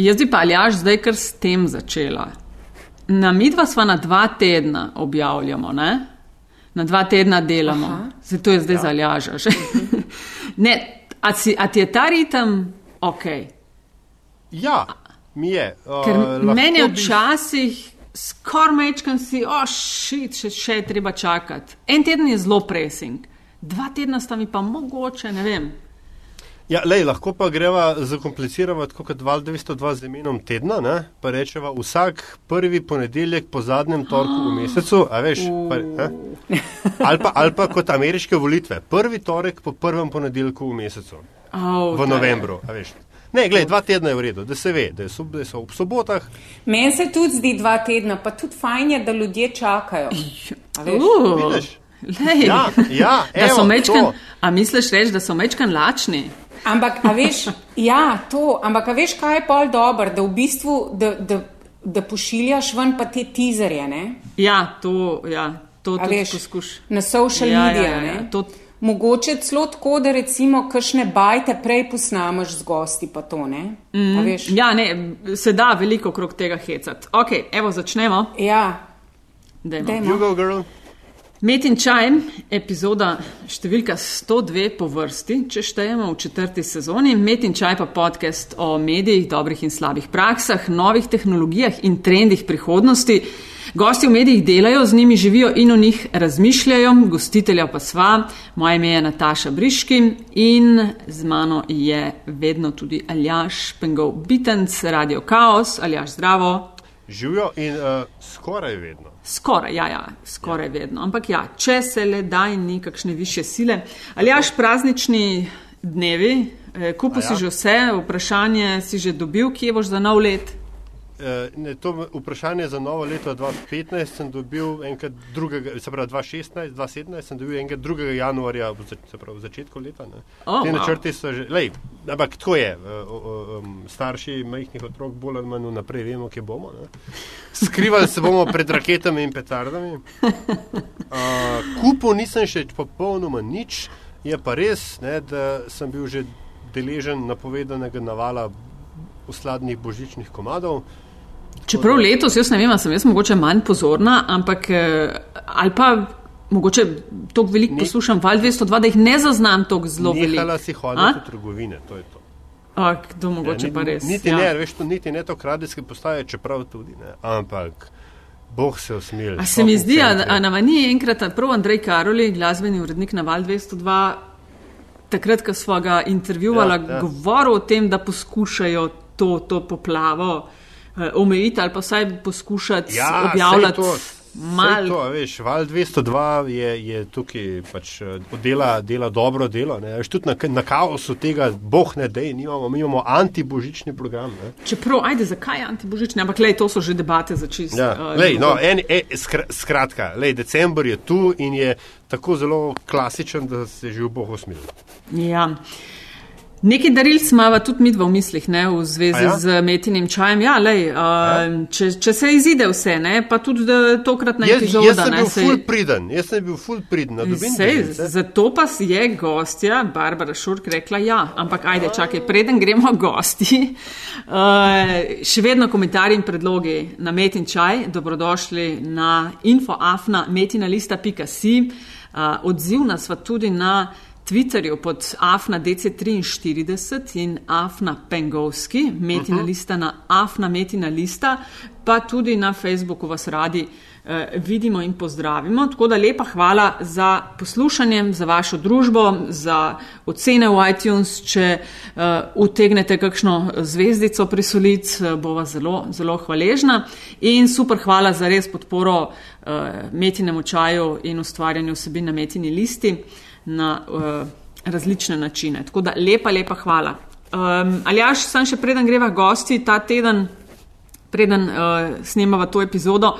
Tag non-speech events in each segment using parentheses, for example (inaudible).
Jaz bi pa aljaš zdaj kar s tem začela. Na midva sva na dva tedna objavljamo, ne? Na dva tedna delamo. Zato je zdaj ja. zaljaža. (laughs) ne, a, si, a ti je ta ritem ok? Ja, mi je. Uh, Ker meni včasih skoraj mečkam si, o oh, šit, še, še je treba čakati. En teden je zelo pressing, dva tedna sta mi pa mogoče, ne vem. Ja, lej, lahko pa greva zakomplicirati kot 202 z imenom tedna, ne? pa rečeva vsak prvi ponedeljek po zadnjem torku v mesecu, a veš, pa, ali, pa, ali pa kot ameriške volitve, prvi torek po prvem ponedeljku v mesecu, Oh, v novembru, a veš. Ne, gledaj, dva tedna je v redu, da se ve, da, so, da so ob sobotah. Meni se tudi zdi dva tedna, pa tudi fajn je, da ljudje čakajo. A veš? Uh, Vidiš? lej. Ja, ja, da so evo, mečkan, to. a misliš reči, da so mečkan lačni? Ampak, a veš, ja, to, ampak a veš, kaj je pol dobro, da v bistvu, da, da, da pošiljaš ven pa te tizerje, ne? Ja, to, ja, to A tudi veš, poskuš. na social Ja, ja, media, ja, ja, ne? to- Mogoče celo tako, da recimo kakšne bajte prej posnameš z gosti, pa to ne. Mm. Veš, Ja, ne, se da veliko okrog tega hecati. Ok, evo začnemo. ja, Dajmo. dajmo. You go, girl. Met in čaj, epizoda številka 102 po vrsti, če štejemo v četrti sezoni. Met in čaj pa podcast o medijih, dobrih in slabih praksah, novih tehnologijah in trendih prihodnosti. Gosti v medijih delajo, z njimi živijo in o njih razmišljajo, gostitelja pa sva. Moje ime je Nataša Briški in z mano je vedno tudi Aljaš Pengov Bitenc, Radio Chaos, Aljaš Zdravo. Živijo in uh, skoraj vedno. Skoraj, ja, ja, skoraj ja. vedno. Ampak ja, če se le da in ni kakšne više sile. Ali jaš praznični dnevi, eh, kupil A si ja? že vse, vprašanje si že dobil, kje boš za nov let? Uh, ne, to vprašanje za novo leto 2015 sem dobil enkrat drugega, se pravi 2016, 2017 sem dobil enkrat 2. januarja, se pravi v začetku leta. Ne. O, Te načrti so že, lej, ampak tako je, uh, uh, um, starši majhnih otrok bolj ali manj vnaprej vemo, kje bomo. Ne. Skrivali se bomo pred raketami in petardami. Uh, kupu nisem še popolnoma nič, je pa res, ne, da sem bil že deležen napovedanega navala usladnih božičnih komadov. Čeprav letos, jaz ne vem, sem jaz mogoče manj pozorna, ampak eh, ali pa mogoče toliko veliko Ni- poslušam, val 202, da jih ne zaznam toliko zelo Nehala veliko. si A? hoditi v trgovine, to je to. A, kdo mogoče Ja, pa res. Niti ja. ne, veš, to niti ne to radijske postaje, čeprav tudi ne. Ampak, boh se usmil. A se mi zdi, a, nam ni enkrat prav Andrej Karoli, glasbeni urednik na Val 202, takrat, ko smo ga intervjuvala, Ja, ja, ja. ja. govoril o tem, da poskušajo to, to poplavo omejiti ali pa vsaj poskušati ja, objavljati To, malo. to, veš, Val 202 je, je tukaj pač eh, dela, dela dobro delo. Ne. Veš, tudi na, na kaosu tega, boh ne dej, nimamo, mi imamo antibožični program. Ne. Čeprav, ajde, zakaj antibožični, ampak lej, to so že debate za čist. Ja, eh, lej, no, en, e, skra, skratka, lej, december je tu in je tako zelo klasičen, da se že v bohu smil. Ja. Nekaj daril smo tudi mi dva v mislih, ne, v zvezi ja? z metinim čajem. Ja, lej, uh, ja? Če, če se izide vse, ne, pa tudi tokrat na Jaz, epizoda. jaz sem bil sej- ful priden, jaz sem bil ful priden, Sej, zato pa si je gostja Barbara Šurk rekla ja, ampak ajde, čakaj, preden gremo gosti. Uh, (laughs) še vedno komentarji in predlogi na Metin čaj, dobrodošli na infoafna metinalista.si. Uh, odzivna sva tudi na Twitterju pod afna DC43 in afna Pengovski, metina lista na afna metina lista, pa tudi na Facebooku vas radi eh, vidimo in pozdravimo. Tako da lepa hvala za poslušanje, za vašo družbo, za ocene v iTunes. Če uh, utegnete kakšno zvezdico prisoliti, uh, bova zelo, zelo hvaležna. In super hvala za res podporo uh, metinemu čaju in ustvarjanju vsebin na metini listi na uh, različne načine. Tako da lepa, lepa hvala. Um, ali jaš, sem še preden greva gosti ta teden, preden uh, snemava to epizodo,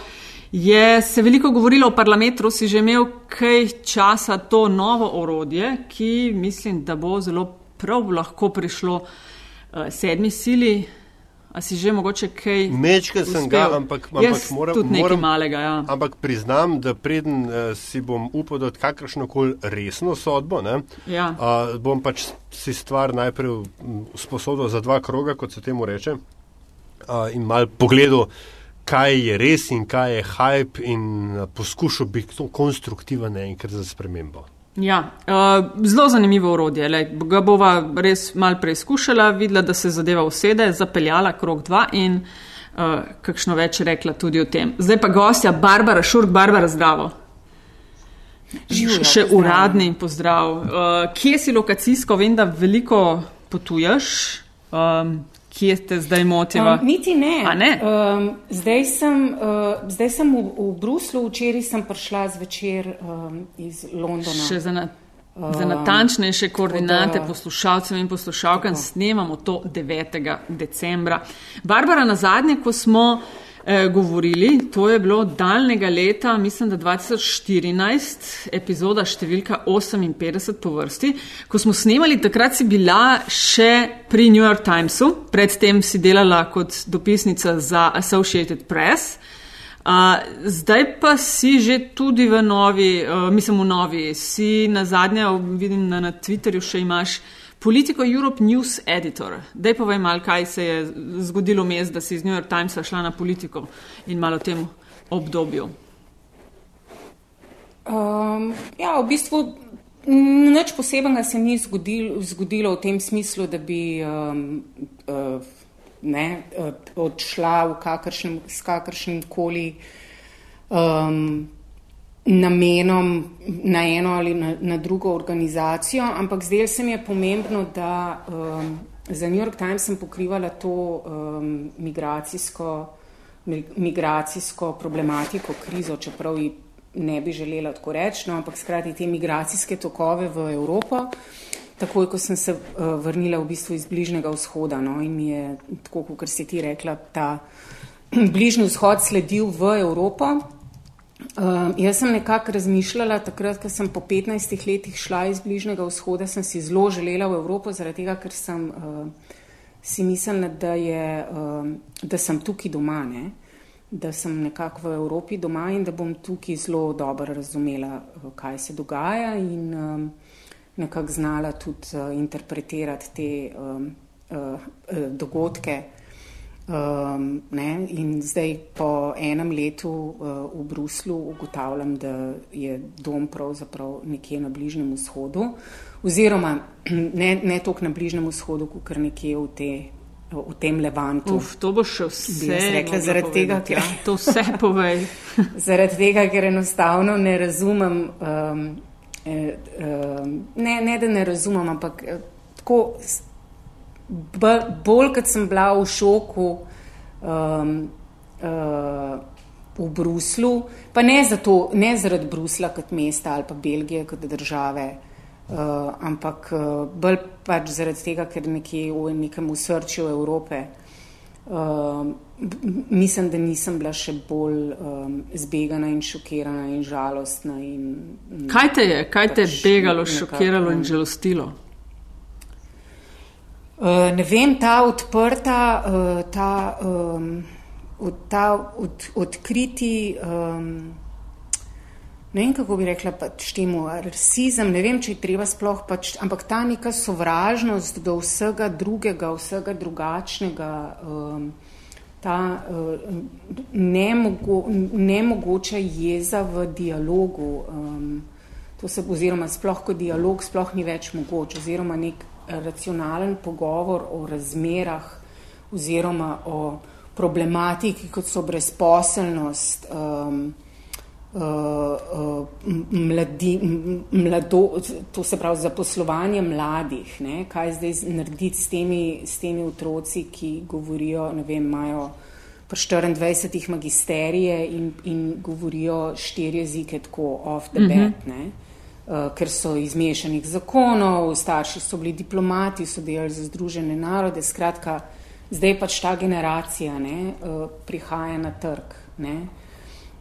je se veliko govorilo o parametru, si že imel kaj časa to novo orodje, ki mislim, da bo zelo prav lahko prišlo uh, sedmi sili. A si že mogoče kaj? Mečken sem ga, ampak, ampak moram, tudi nekaj moram, malega. Ja. ampak priznam, da preden uh, si bom upal dati kakršno koli resno sodbo, ne, Ja. uh, bom pač si stvar najprej mm, sposodil za dva kroga, kot se temu reče. uh, in mal pogledal, kaj je res in kaj je hype, in uh, poskušal biti konstruktiven in kar za spremembo. Ja, uh, zelo zanimivo urodje. Lej, ga bova res mal preizkušala, videla, da se zadeva usede, zapeljala krok dva in uh, kakšno več rekla tudi o tem. Zdaj pa gostja Barbara Šurk, Barbara zdravo. Živijo, Še pozdrav. uradni pozdrav. Uh, kje si lokacijsko? Vem, da veliko potuješ. Um, kje te zdaj motiva? Um, niti ne. A ne? Um, zdaj sem, uh, zdaj sem v, v Bruslu, včeraj sem prišla zvečer um, iz Londona. Še za, na, za natančnejše koordinate da- poslušalcem in poslušalkam snemamo to 9. decembra. Barbara, na zadnje, ko smo eh, govorili, to je bilo daljnega leta, mislim, da 2014, epizoda številka 58 po vrsti, ko smo snemali, takrat si bila še pri New York Timesu, predtem si delala kot dopisnica za Associated Press. Uh, zdaj pa si že tudi v novi, uh, mislim v novi, si na zadnje, vidim na, na Twitterju še imaš Politico Europe News Editor. Daj povej mal, kaj se je zgodilo mes, da si iz New York Timesa šla na politiko in malo o tem obdobju. Um, ja, v bistvu nič posebenega se ni zgodilo, zgodilo v tem smislu, da bi um, uh, ne, uh, odšla v kakršnem, s kakršnim koli um, namenom na eno ali na, na drugo organizacijo, ampak zdaj se mi je pomembno, da um, za New York Times sem pokrivala to um, migracijsko, mi- migracijsko problematiko, krizo, čeprav ji ne bi želela tako reči, no, ampak skrati te migracijske tokove v Evropo. Takoj, ko sem se uh, vrnila v bistvu iz Bližnjega vzhoda no, in mi je, tako kot si ti rekla, ta (clears throat) Bližnji vzhod sledil v Evropo. Um, jaz sem nekako razmišljala, takrat, ko sem po 15 letih šla iz Bližnjega vzhoda, sem si zelo želela v Evropo, zaradi tega, ker sem uh, si mislila, da, je, um, da sem tukaj doma, ne? da sem nekako v Evropi doma in da bom tukaj zelo dobro razumela, uh, kaj se dogaja in um, nekako znala tudi uh, interpretirati te um, uh, uh, dogodke. Um, ne, in zdaj, po enem letu uh, v Bruslu, ugotavljam, da je dom pravzaprav nekje na Bližnjem vzhodu, oziroma (clears throat) ne, ne toliko na Bližnjem vzhodu, kot nekje v, te, v tem Levantu. Uf, to bo še vse. Rekla, zaradi tega, ker- ja, to vse povej. (laughs) Zaradi tega, ker enostavno ne razumem, um, eh, um, ne, ne da ne razumem, ampak eh, tako bolj kot sem bila v šoku um, uh, v Bruslu, pa ne, zato, ne zaradi Brusla kot mesta ali pa Belgije kot države, uh, ampak uh, bolj pač zaradi tega, ker nekje v nekem usrčju Evrope. M- mislim, da nisem bila še bolj um, zbegana in šokirana in žalostna. In, in Kaj te je, kaj te je Pač begalo, nekako, šokiralo in žalostilo? Uh, ne vem, ta odprta, uh, ta, ta od, odkriti, ne vem kako bi rekla, pač temu rasizem, ne vem, če je treba sploh pač, ampak ta neka sovražnost do vsega drugega, vsega drugačnega, ta uh, nemogo, nemogoča jeza v dialogu. Um, se, oziroma, sploh kot dialog, sploh ni več mogoč, oziroma nek racionalen pogovor o razmerah, oziroma o problematiki, kot so brezposelnost, um, uh, uh, mladi, mlado, to se pravi zaposlovanje mladih, ne, kaj zdaj narediti s temi, s temi otroci, ki govorijo, ne vem, imajo pri 24 magisterije in, in govorijo štiri jezike tako off the bat, ne. Uh, ker so iz mešanih zakonov, starši so bili diplomati, so delali za Združene narode, skratka, zdaj pač ta generacija ne, uh, prihaja na trg. Ne.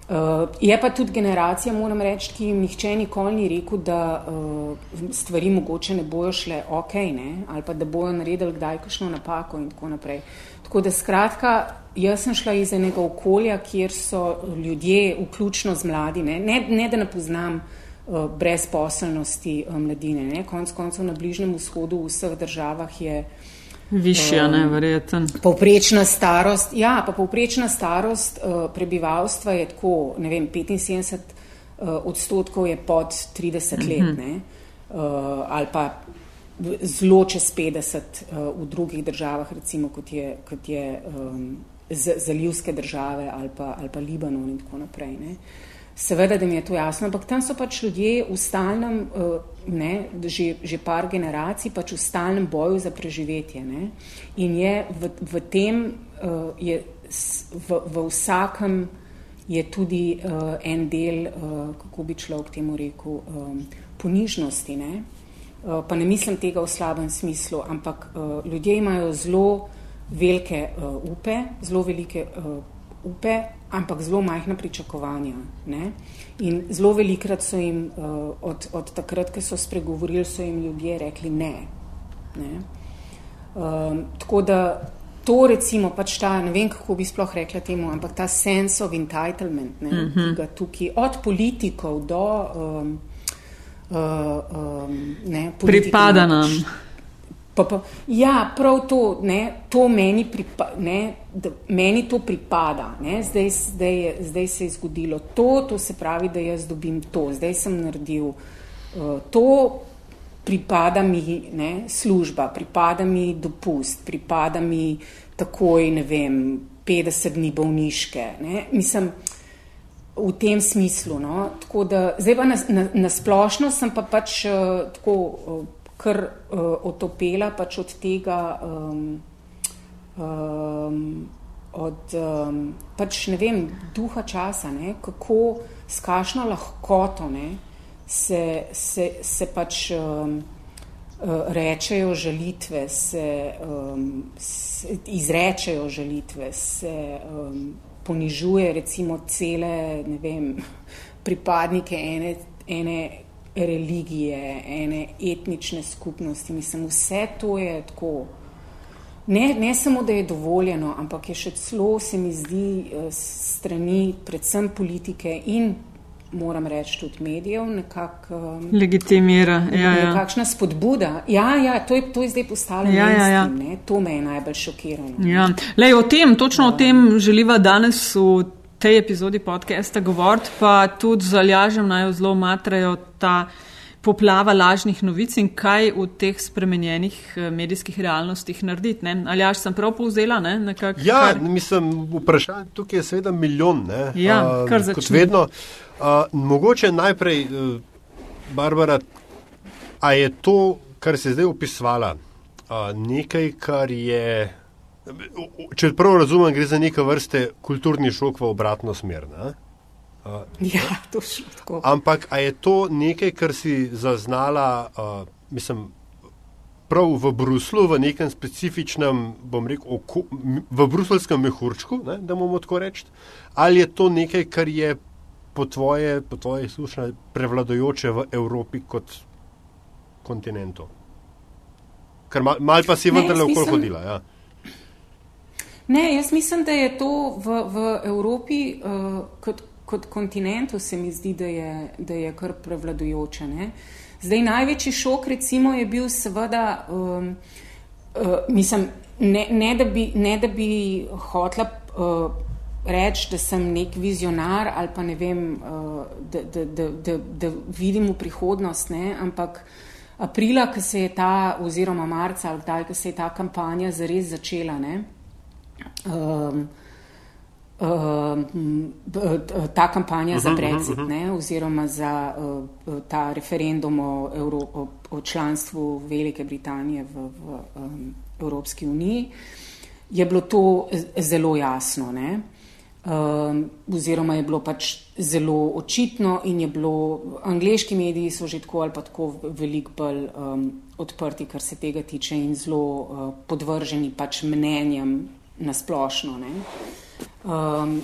Uh, je pa tudi generacija, moram reči, ki jim nihče nikoli ni rekel, da uh, stvari mogoče ne bojo šle ok, ne, ali pa da bojo naredili kdaj kakšno napako in tako naprej. Tako da skratka, jaz sem šla iz enega okolja, kjer so ljudje, vključno z mladimi, ne, ne da ne poznam uh, brezposelnosti uh, mladine. Ne. Konc koncev na Bližnjem vzhodu v vseh državah je Višja, ne, verjeten. Povprečna starost, ja, pa povprečna starost uh, prebivalstva je tako, ne vem, 75 uh, odstotkov je pod 30 let, mm -hmm. ne, uh, ali pa zelo čez 50 uh, v drugih državah, recimo kot je, kot je um, zalivske države ali pa, ali pa Libanon in tako naprej. Ne. Seveda, da mi je to jasno, ampak tam so pač ljudje v stalnem, uh, ne, že, že par generacij, pač v stalnem boju za preživetje. Ne. In je v, v tem, uh, je v, v vsakem je tudi uh, en del, kako bi človek temu rekel, ponižnosti. Ne. Pa ne mislim tega v slabem smislu, ampak ljudje imajo zelo velike upe, zelo velike upe, ampak zelo majhna pričakovanja. Ne? In zelo velikrat so jim, uh, od, od takrat, ko so spregovorili, so jim ljudje rekli ne. ne? Um, tako da to, recimo, pač ta, ne vem, kako bi sploh rekla temu, ampak ta sense of entitlement, ne, mm -hmm. ki ga tukaj, od politikov do. Um, uh, um, ne, Pripada nam. Pa, pa, ja, prav to, ne, to meni, pripa, ne, da, meni to pripada. Ne, zdaj, zdaj, je, zdaj se je zgodilo to, to se pravi, da jaz dobim to. Zdaj sem naredil uh, to, pripada mi ne, služba, pripada mi dopust, pripada mi takoj, ne vem, 50 dni bolniške. Ne. Mislim, v tem smislu. No. Tako da, zdaj pa na, na, na splošno sem pa pač uh, tako. Uh, kar uh, otopela pač od tega, um, um, od um, pač ne vem, duha časa, ne, kako s kašno lahkoto ne, se, se, se pač um, rečejo žalitve, se, um, se izrečejo žalitve, se um, ponižuje recimo cele, ne vem, (laughs) pripadnike ene, ene religije, ene etnične skupnosti. Mislim, vse to je tako. Ne, ne samo, da je dovoljeno, ampak je še celo, se mi zdi, eh, strani predvsem politike in moram reči tudi medijev, nekako. Um, Legitimira. Ja, ja. Nekakšna spodbuda. Ja, ja, to je, to je zdaj postalo ja, ja, ja. To me je najbolj šokiralo. Ja. Lej, o tem, točno ja. o tem želiva danes v tej epizodi podcasta govoriti, pa tudi zalažem naj zelo matrajo ta poplava lažnih novic in kaj v teh spremenjenih eh, medijskih realnostih narediti. Ne? Ali až sem prav povzela? Ne? Nekak, ja, kar... mislim, vprašanje tukaj je seveda milijon. Ne? Ja, kar začne. Kot vedno. Uh, mogoče najprej, uh, Barbara, a je to, kar se zdaj opisvala, uh, nekaj, kar je Če prav razumem, gre za neke vrste kulturni šok v obratno smer. Ne? Uh, ja, (laughs) to je tako. Ampak je to nekaj, kar si zaznala, uh, mislim, prav v Bruslu, v nekem specifičnem, bom rekel, oko, v bruseljskem mehurčku, ne, da bomo tako reči, ali je to nekaj, kar je po tvoje, po tvoje slušanje prevladojoče v Evropi kot kontinentu? Ker mal, mal pa si vendarle okoli hodila. Ja. Ne, jaz mislim, da je to v, v Evropi uh, kot, kot kontinentu, se mi zdi, da je, da je kar prevladujoče. Ne? Zdaj, največji šok, recimo, je bil seveda, um, uh, mislim, ne, ne, da bi, ne da bi hotla uh, reči, da sem nek vizionar ali pa ne vem, uh, da, da, da, da, da vidim v prihodnost, ne? ampak. Aprila, ko se je ta, oziroma marca, ali kdaj, ko se je ta kampanja zares začela, ne, um, um, ta kampanja uh -huh, za Brexit, uh -huh. ne, oziroma za uh, ta referendum o, Evro, o, o članstvu Velike Britanije v, v um, Evropski uniji, je bilo to zelo jasno. Ne. Um, oziroma je bilo pač zelo očitno, in je bilo, angliški mediji so že tako ali pa tako veliko bolj um, odprti, kar se tega tiče, in zelo uh, podvrženi pač mnenjem na splošno. Um,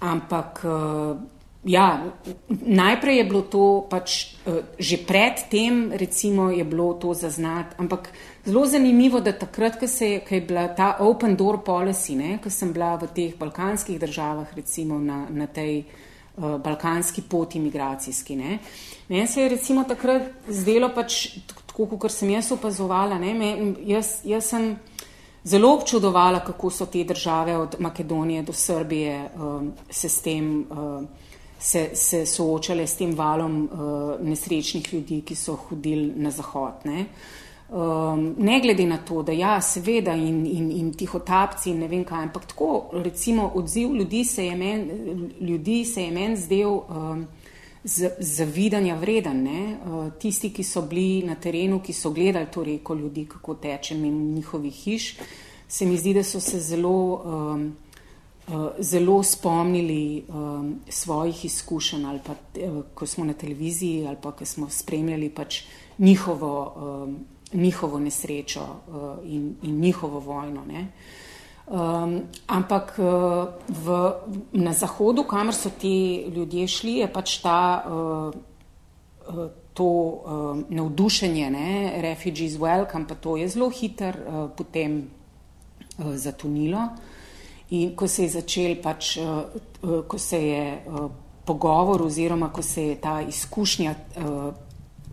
ampak uh, ja, najprej je bilo to pač uh, že predtem, je bilo to zaznati. Ampak zelo zanimivo, da takrat, ko je, je bila ta open door policy, ko sem bila v teh balkanskih državah, recimo na, na tej uh, balkanski poti migracijski. Ne, meni se je recimo takrat zdelo pač tako, kot sem jaz opazovala. Ne, me, jaz, jaz sem zelo občudovala, kako so te države od Makedonije do Srbije um, se s tem. Um, Se, se soočale s tem valom uh, nesrečnih ljudi, ki so hodili na zahod. Ne, um, ne glede na to, da ja, seveda in, in, in tihotapci in ne vem kaj, ampak tako, recimo, odziv ljudi se je meni men zdel um, zavidanja vreden. Uh, tisti, ki so bili na terenu, ki so gledali to reko ljudi, kako teče mimo njihovih hiš, se mi zdi, da so se zelo, um, zelo spomnili um, svojih izkušenj, ali pa uh, ko smo na televiziji, ali pa ko smo spremljali pač njihovo, um, njihovo nesrečo uh, in, in njihovo vojno. Ne? Um, ampak uh, v, na zahodu, kamor so ti ljudje šli, je pač ta, uh, to uh, navdušenje, ne? refugees welcome, pa to je zelo hiter uh, potem uh, zatonilo. In ko se je začel, pač, uh, uh, ko se je uh, pogovor oziroma ko se je ta izkušnja uh,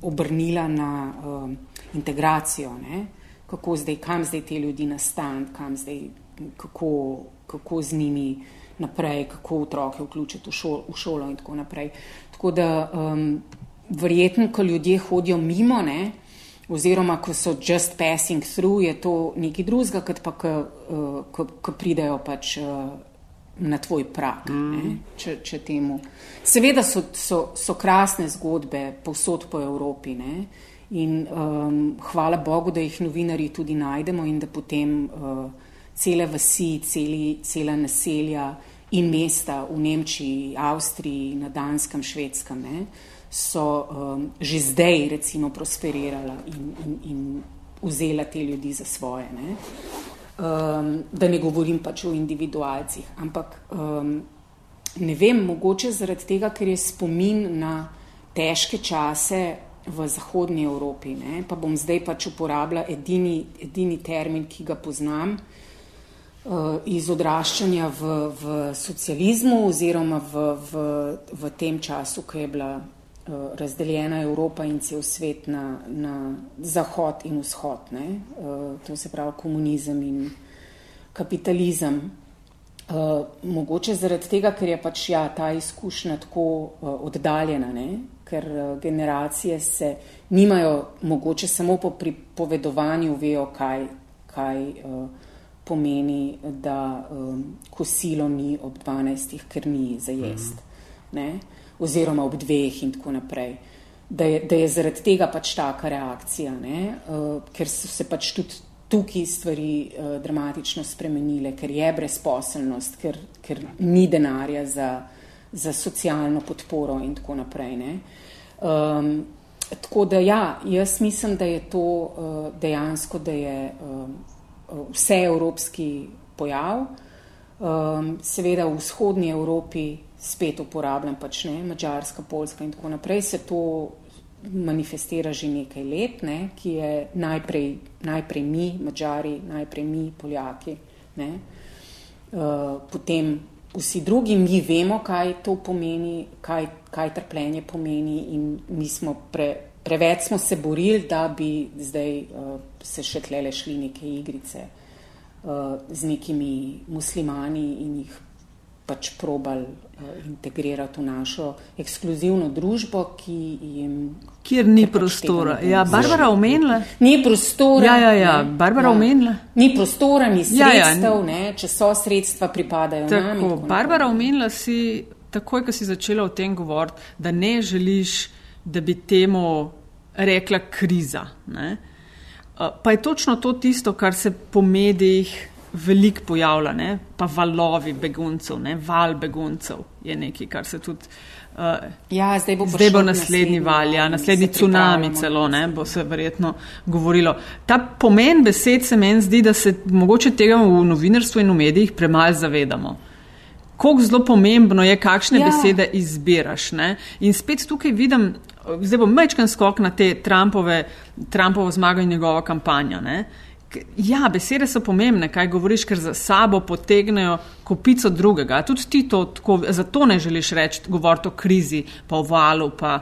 obrnila na uh, integracijo, ne? kako zdaj, kam zdaj te ljudi nastaniti, kam zdaj kako, kako z njimi naprej, kako otroke vključiti v, šol, v šolo in tako naprej. Tako da um, verjetno, ko ljudje hodijo mimo, ne, oziroma ko so just passing through, je to nekaj drugega, kot pa, ko, uh, ko, ko pridejo pač. Uh, Na tvoj prak, mm. če, če temu. Seveda so, so, so krasne zgodbe povsod po Evropi, ne? in um, hvala Bogu, da jih novinari tudi najdemo in da potem uh, cele vasi, celi, cela naselja in mesta v Nemčiji, Avstriji, na Danskem, Švedskem, ne, so um, že zdaj recimo prosperirala in, in, in vzela te ljudi za svoje. Ne. Um, da ne govorim pač o individualcih, ampak um, ne vem, mogoče zaradi tega, ker je spomin na težke čase v Zahodnji Evropi, ne, pa bom zdaj pač uporabljala edini, edini termin, ki ga poznam, iz odraščanja v, v socializmu oziroma v, v, v tem času, ko je bila uh, razdeljena Evropa in cel svet na, na zahod in vzhod, uh, to se pravi komunizem in kapitalizem. Mogoče zaradi tega, ker je pač ja, ta izkušnja tako oddaljena, ne? ker generacije se nimajo, mogoče samo po pripovedovanju vejo, kaj, kaj uh, pomeni, da um, kosilo ni ob 12, ker ni za jesti, mm. oziroma ob dveh in tako naprej. Da je, da je zaradi tega pač taka reakcija, uh, ker so se pač tudi tukaj stvari uh, dramatično spremenile, ker je brezposelnost, ker, ker ni denarja za, za socialno podporo in tako naprej. Um, tako da ja, jaz mislim, da je to uh, dejansko, da je. Um, vseevropski pojav. Um, seveda v vzhodnji Evropi spet uporabljam, pač ne, Mačarska, Poljska in tako naprej, se to manifestira že nekaj let, ne, ki je najprej, najprej mi, Mačari, najprej mi, Poljaki, ne, uh, potem vsi drugi, mi vemo, kaj to pomeni, kaj, kaj trpljenje pomeni in mi smo pre, preveč smo se borili, da bi zdaj uh, se še tlele šli neke igrice uh, z nekimi muslimani in jih pač probal uh, integrirati v našo ekskluzivno družbo, ki jim. Kjer ni pač prostora. Ja, Barbara omenila. Ni prostora. Ja, ja, ja. Barbara ja. omenila. Ni prostora, ni sredstev, ja, ja. Ne, če so sredstva, pripadajo tako, nam. Tako Barbara omenila si, takoj, ko si začela o tem govoriti, da ne želiš da bi temu rekla kriza. Ne? Uh, pa je točno to tisto, kar se po medijih veliko pojavlja, ne? pa valovi beguncev, ne? val beguncev je nekaj, kar se tudi. Uh, ja, zdaj bo, zdaj bo naslednji val, ja, naslednji tsunami celo, ne, bo se verjetno govorilo. Ta pomen besed se meni zdi, da se mogoče tega v novinarstvu in v medijih premalo zavedamo. Kako zelo pomembno je, kakšne ja. besede izbiraš. Ne? In spet tukaj vidim, zdaj bo mečken skok na te Trumpove, Trumpovo zmago in njegovo kampanjo. Ne? Ja, besede so pomembne, kaj govoriš, ker za sabo potegnejo kopico drugega. Tudi ti to tako, zato ne želiš reči, govoriti o krizi, pa o valu, pa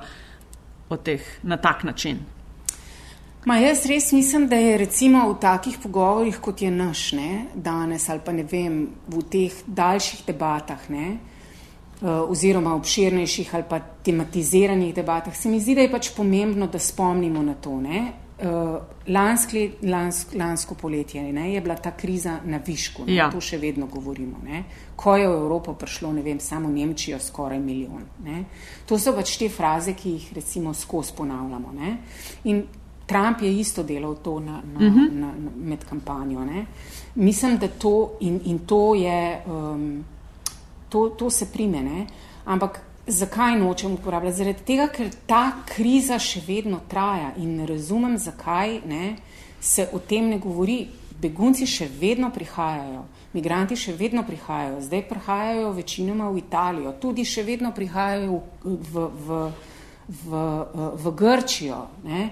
o teh na tak način. Ma jaz res mislim, da je recimo v takih pogovorjih, kot je naš ne, danes ali pa ne vem, v teh daljših debatah ne, uh, oziroma obširnejših ali pa tematiziranih debatah, se mi zdi, da je pač pomembno, da spomnimo na to. Ne. Uh, lanski, lansk, lansko poletje ne, je bila ta kriza na višku, ne, Ja. to še vedno govorimo. Ne. Ko je v Evropo prišlo, ne vem, samo Nemčijo skoraj milijon. Ne. To so pač te fraze, ki jih recimo skozi ponavljamo. Ne. In Trump je isto delal to na, na, uh -huh. na, na, med kampanjo. Ne. Mislim, da to in, in to je. Um, to, to se prime. Ne? Ampak zakaj nočem uporabljati? Zaradi tega, ker ta kriza še vedno traja in ne razumem, zakaj ne, se o tem ne govori. Begunci še vedno prihajajo, migranti še vedno prihajajo, zdaj prihajajo večinoma v Italijo, tudi še vedno prihajajo v, v, v, v, v Grčijo. Ne?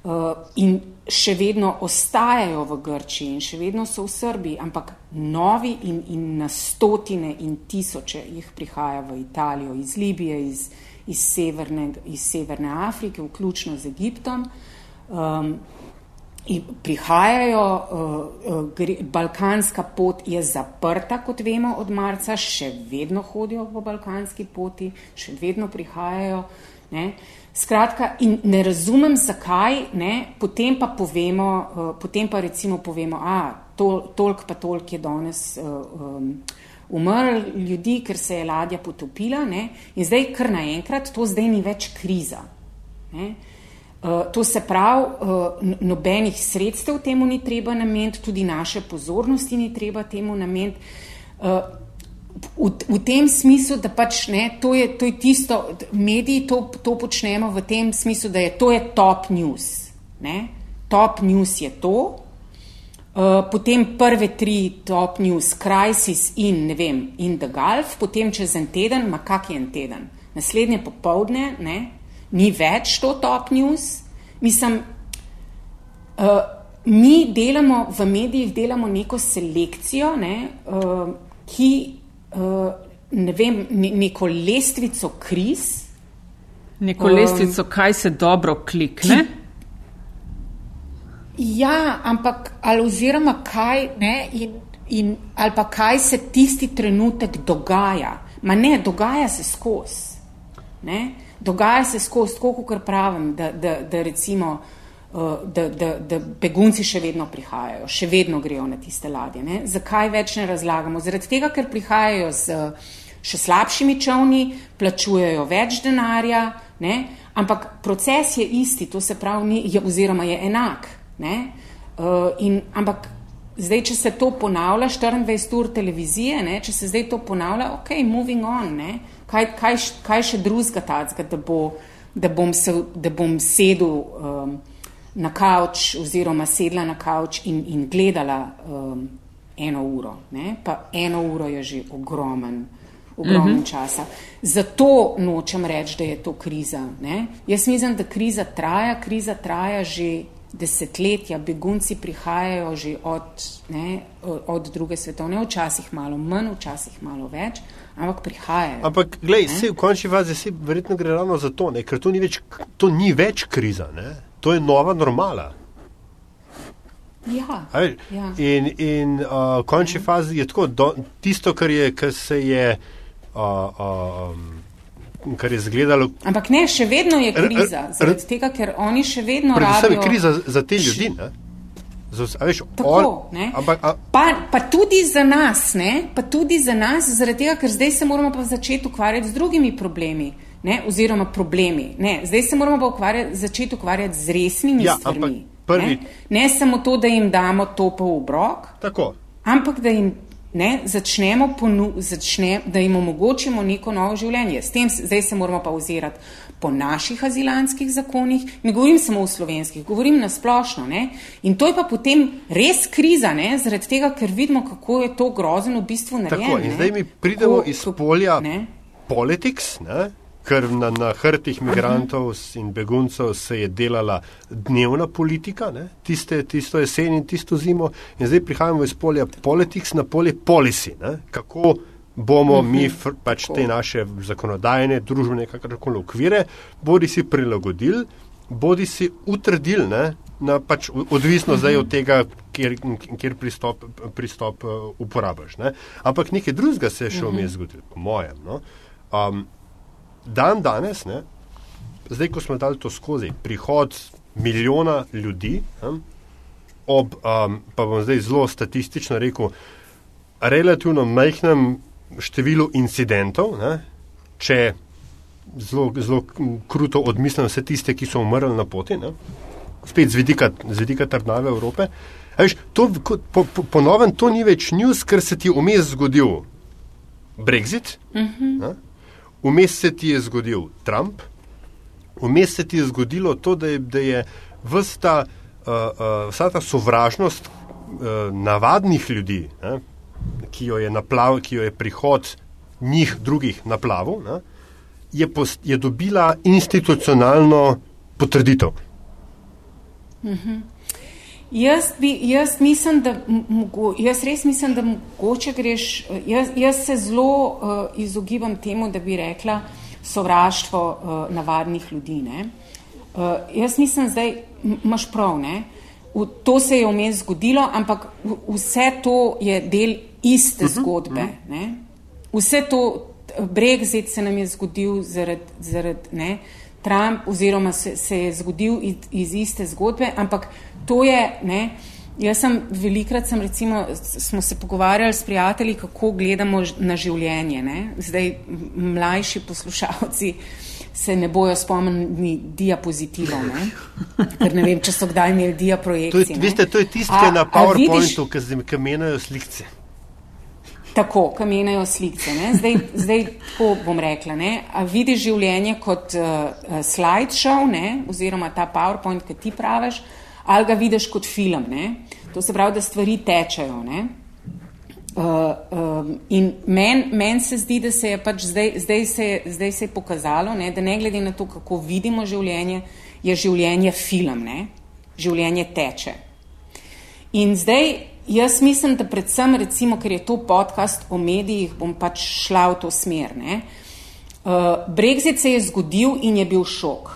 Uh, in še vedno ostajajo v Grčiji, in še vedno so v Srbiji, ampak novi in, in na stotine in tisoče jih prihaja v Italijo, iz Libije, iz, iz, severne, iz Severne Afrike, vključno z Egiptom. Um, prihajajo, uh, uh, gre, balkanska pot je zaprta, kot vemo, od marca, še vedno hodijo po balkanski poti, še vedno prihajajo. Ne? Skratka, in ne razumem, zakaj, ne, potem pa povemo, uh, potem pa recimo povemo, a tol, toliko pa toliko je danes uh, um, umrl ljudi, ker se je ladja potopila ne, in zdaj kar naenkrat to zdaj ni več kriza. Ne. Uh, to se pravi, uh, nobenih sredstev temu ni treba nameniti, tudi naše pozornosti ni treba temu nameniti. Uh, v, v tem smislu, da pač ne, to je, to je tisto, mediji to, to počnemo v tem smislu, da je to je top news. Ne? Top news je to, uh, potem prve tri top news, crisis in ne vem, in the Gulf, potem čez en teden, ma kak je en teden. Naslednje popovdne, ne, ni več to top news. Mislim, uh, mi delamo v medijih, delamo neko selekcijo, ne, uh, ki ne vem, ne, neko lestvico kriz. Neko um, lestvico, kaj se dobro klikne. Ja, ampak ali oziroma kaj, ne, in, in, ali pa kaj se tisti trenutek dogaja. Ma ne, dogaja se skozi. Dogaja se skozi, tako kot pravim, da, da, da recimo. Uh, da, da, da begunci še vedno prihajajo, še vedno grejo na tiste ladje. Ne? Zakaj več ne razlagamo? Zaradi tega, ker prihajajo z še slabšimi čovni, plačujejo več denarja, ne? ampak proces je isti, to se pravi, ni, je, oziroma je enak. Uh, in, ampak zdaj, če se to ponavlja 24 ur televizije, ne? če se zdaj to ponavlja, ok, moving on, ne? kaj, kaj, kaj še drugega tacga, da, bo, da, bom se, da bom sedel. Um, na kavč oziroma sedla na kavč in, in gledala um, eno uro. Ne? Pa eno uro je že ogromen, ogromen uh -huh. časa. Zato nočem reči, da je to kriza. Ne? Jaz mislim, da kriza traja, kriza traja že desetletja, begunci prihajajo že od, ne, od druge svetovne, včasih malo manj, včasih malo več. Ampak prihajajo. Ampak, gledaj, v končni fazi se verjetno gre ravno za to, ne? ker to ni več, to ni več kriza. Ne? To je nova normala. Ja, Aj, ja. In, in uh, v končni fazi je tako, do, tisto, kar, je, kar se je, uh, um, kar je zgledalo. Ampak ne, še vedno je kriza, zaradi tega, ker oni še vedno rabijo. Predvsem je kriza za te ljudi. Ne? Z, a veš, Tako, on, ne. ampak, a, Pa, pa tudi za nas, ne? pa tudi za nas, zaradi tega, ker zdaj se moramo pa začeti ukvarjati z drugimi problemi. Ne, oziroma, problemi. Ne, zdaj se moramo pa ukvarjati, začeti ukvarjati z resnimi Ja, stvarmi. prvi- Ne? ne samo to, da jim damo topo v obrok, tako. ampak da jim ne, začnemo, ponu, začne, da jim omogočimo neko novo življenje. S tem zdaj se moramo pa ozirati po naših azilanskih zakonih, ne govorim samo o slovenskih, govorim na splošno. Ne? In to je pa potem res kriza, ne? zaradi tega, ker vidimo, kako je to grozno v bistvu narejeno. tako in zdaj mi pridemo Ko- iz polja ne. politics, ne? Ker na, na hrtih migrantov in beguncev se je delala dnevna politika, ne? tiste, tisto jesen in tisto zimo, in zdaj prihajamo iz polja politics na polje policy. Ne? Kako bomo mi fr, pač te naše zakonodajne, družbene, kakorkoli okvire, bodi si prilagodili, bodi si utrdili ne? na pač odvisno zdaj od tega, kjer, kjer pristop, pristop uh, uporabiš. Ne? Ampak nekaj drugega se je še vmes zgodilo, po mojem. No? Um, dan danes, ne, zdaj ko smo dali to skozi, prihod milijona ljudi, ne, ob, um, pa bom zdaj zelo statistično rekel, relativno majhnem številu incidentov, ne, če zelo, zelo kruto odmislim vse tiste, ki so umrli na poti, ne, spet z vidika, z vidika trdnave Evrope. a Veš, to, po, po, po novem to ni več news, ker se ti vmes zgodil Brexit, ne, vmes se ti je zgodil Trump, vmes se ti je zgodilo to, da je, da je vsta, uh, uh, vsa ta sovražnost uh, navadnih ljudi, ne, ki, jo je naplav, ki jo je prihod njih drugih naplavil, ne, je, post, je dobila institucionalno potrditev. Jaz, bi, jaz, mislim, da, jaz res mislim, da mogoče greš. Jaz, jaz se zelo uh, izogibam temu, da bi rekla sovraštvo uh, navadnih ljudi. ne. Uh, jaz mislim, da imaš prav. Ne? V, to se je vmes zgodilo, ampak v, vse to je del iste zgodbe. Ne? Vse to, Brexit se nam je zgodil zaradi zarad, ne, Trump, oziroma se, se je zgodil iz, iz iste zgodbe, ampak to je, ne, jaz sem velikrat, sem recimo, smo se pogovarjali s prijatelji, kako gledamo na življenje. Ne. Zdaj mlajši poslušalci se ne bojo spomnili diapozitivov, ne, ker ne vem, če so kdaj imeli To je, diaprojekcije. veste, to je tisto, ki je na PowerPointu, ki ki menjajo slikce. Tako, kamenjajo slikce. Ne? Zdaj, zdaj tako bom rekla. Ne? A vidiš življenje kot uh, uh, slideshow, ne? oziroma ta PowerPoint, ki ti praviš, ali ga vidiš kot film. Ne? To se pravi, da stvari tečejo. Ne? Uh, um, in meni men se zdi, da se je pač zdaj, zdaj, se, zdaj se je pokazalo, ne, da ne glede na to, kako vidimo življenje, je življenje film, ne? življenje teče. In zdaj jaz mislim, da predvsem, recimo, ker je to podcast o medijih, bom pač šla v to smer. Ne? Uh, Brexit se je zgodil in je bil šok.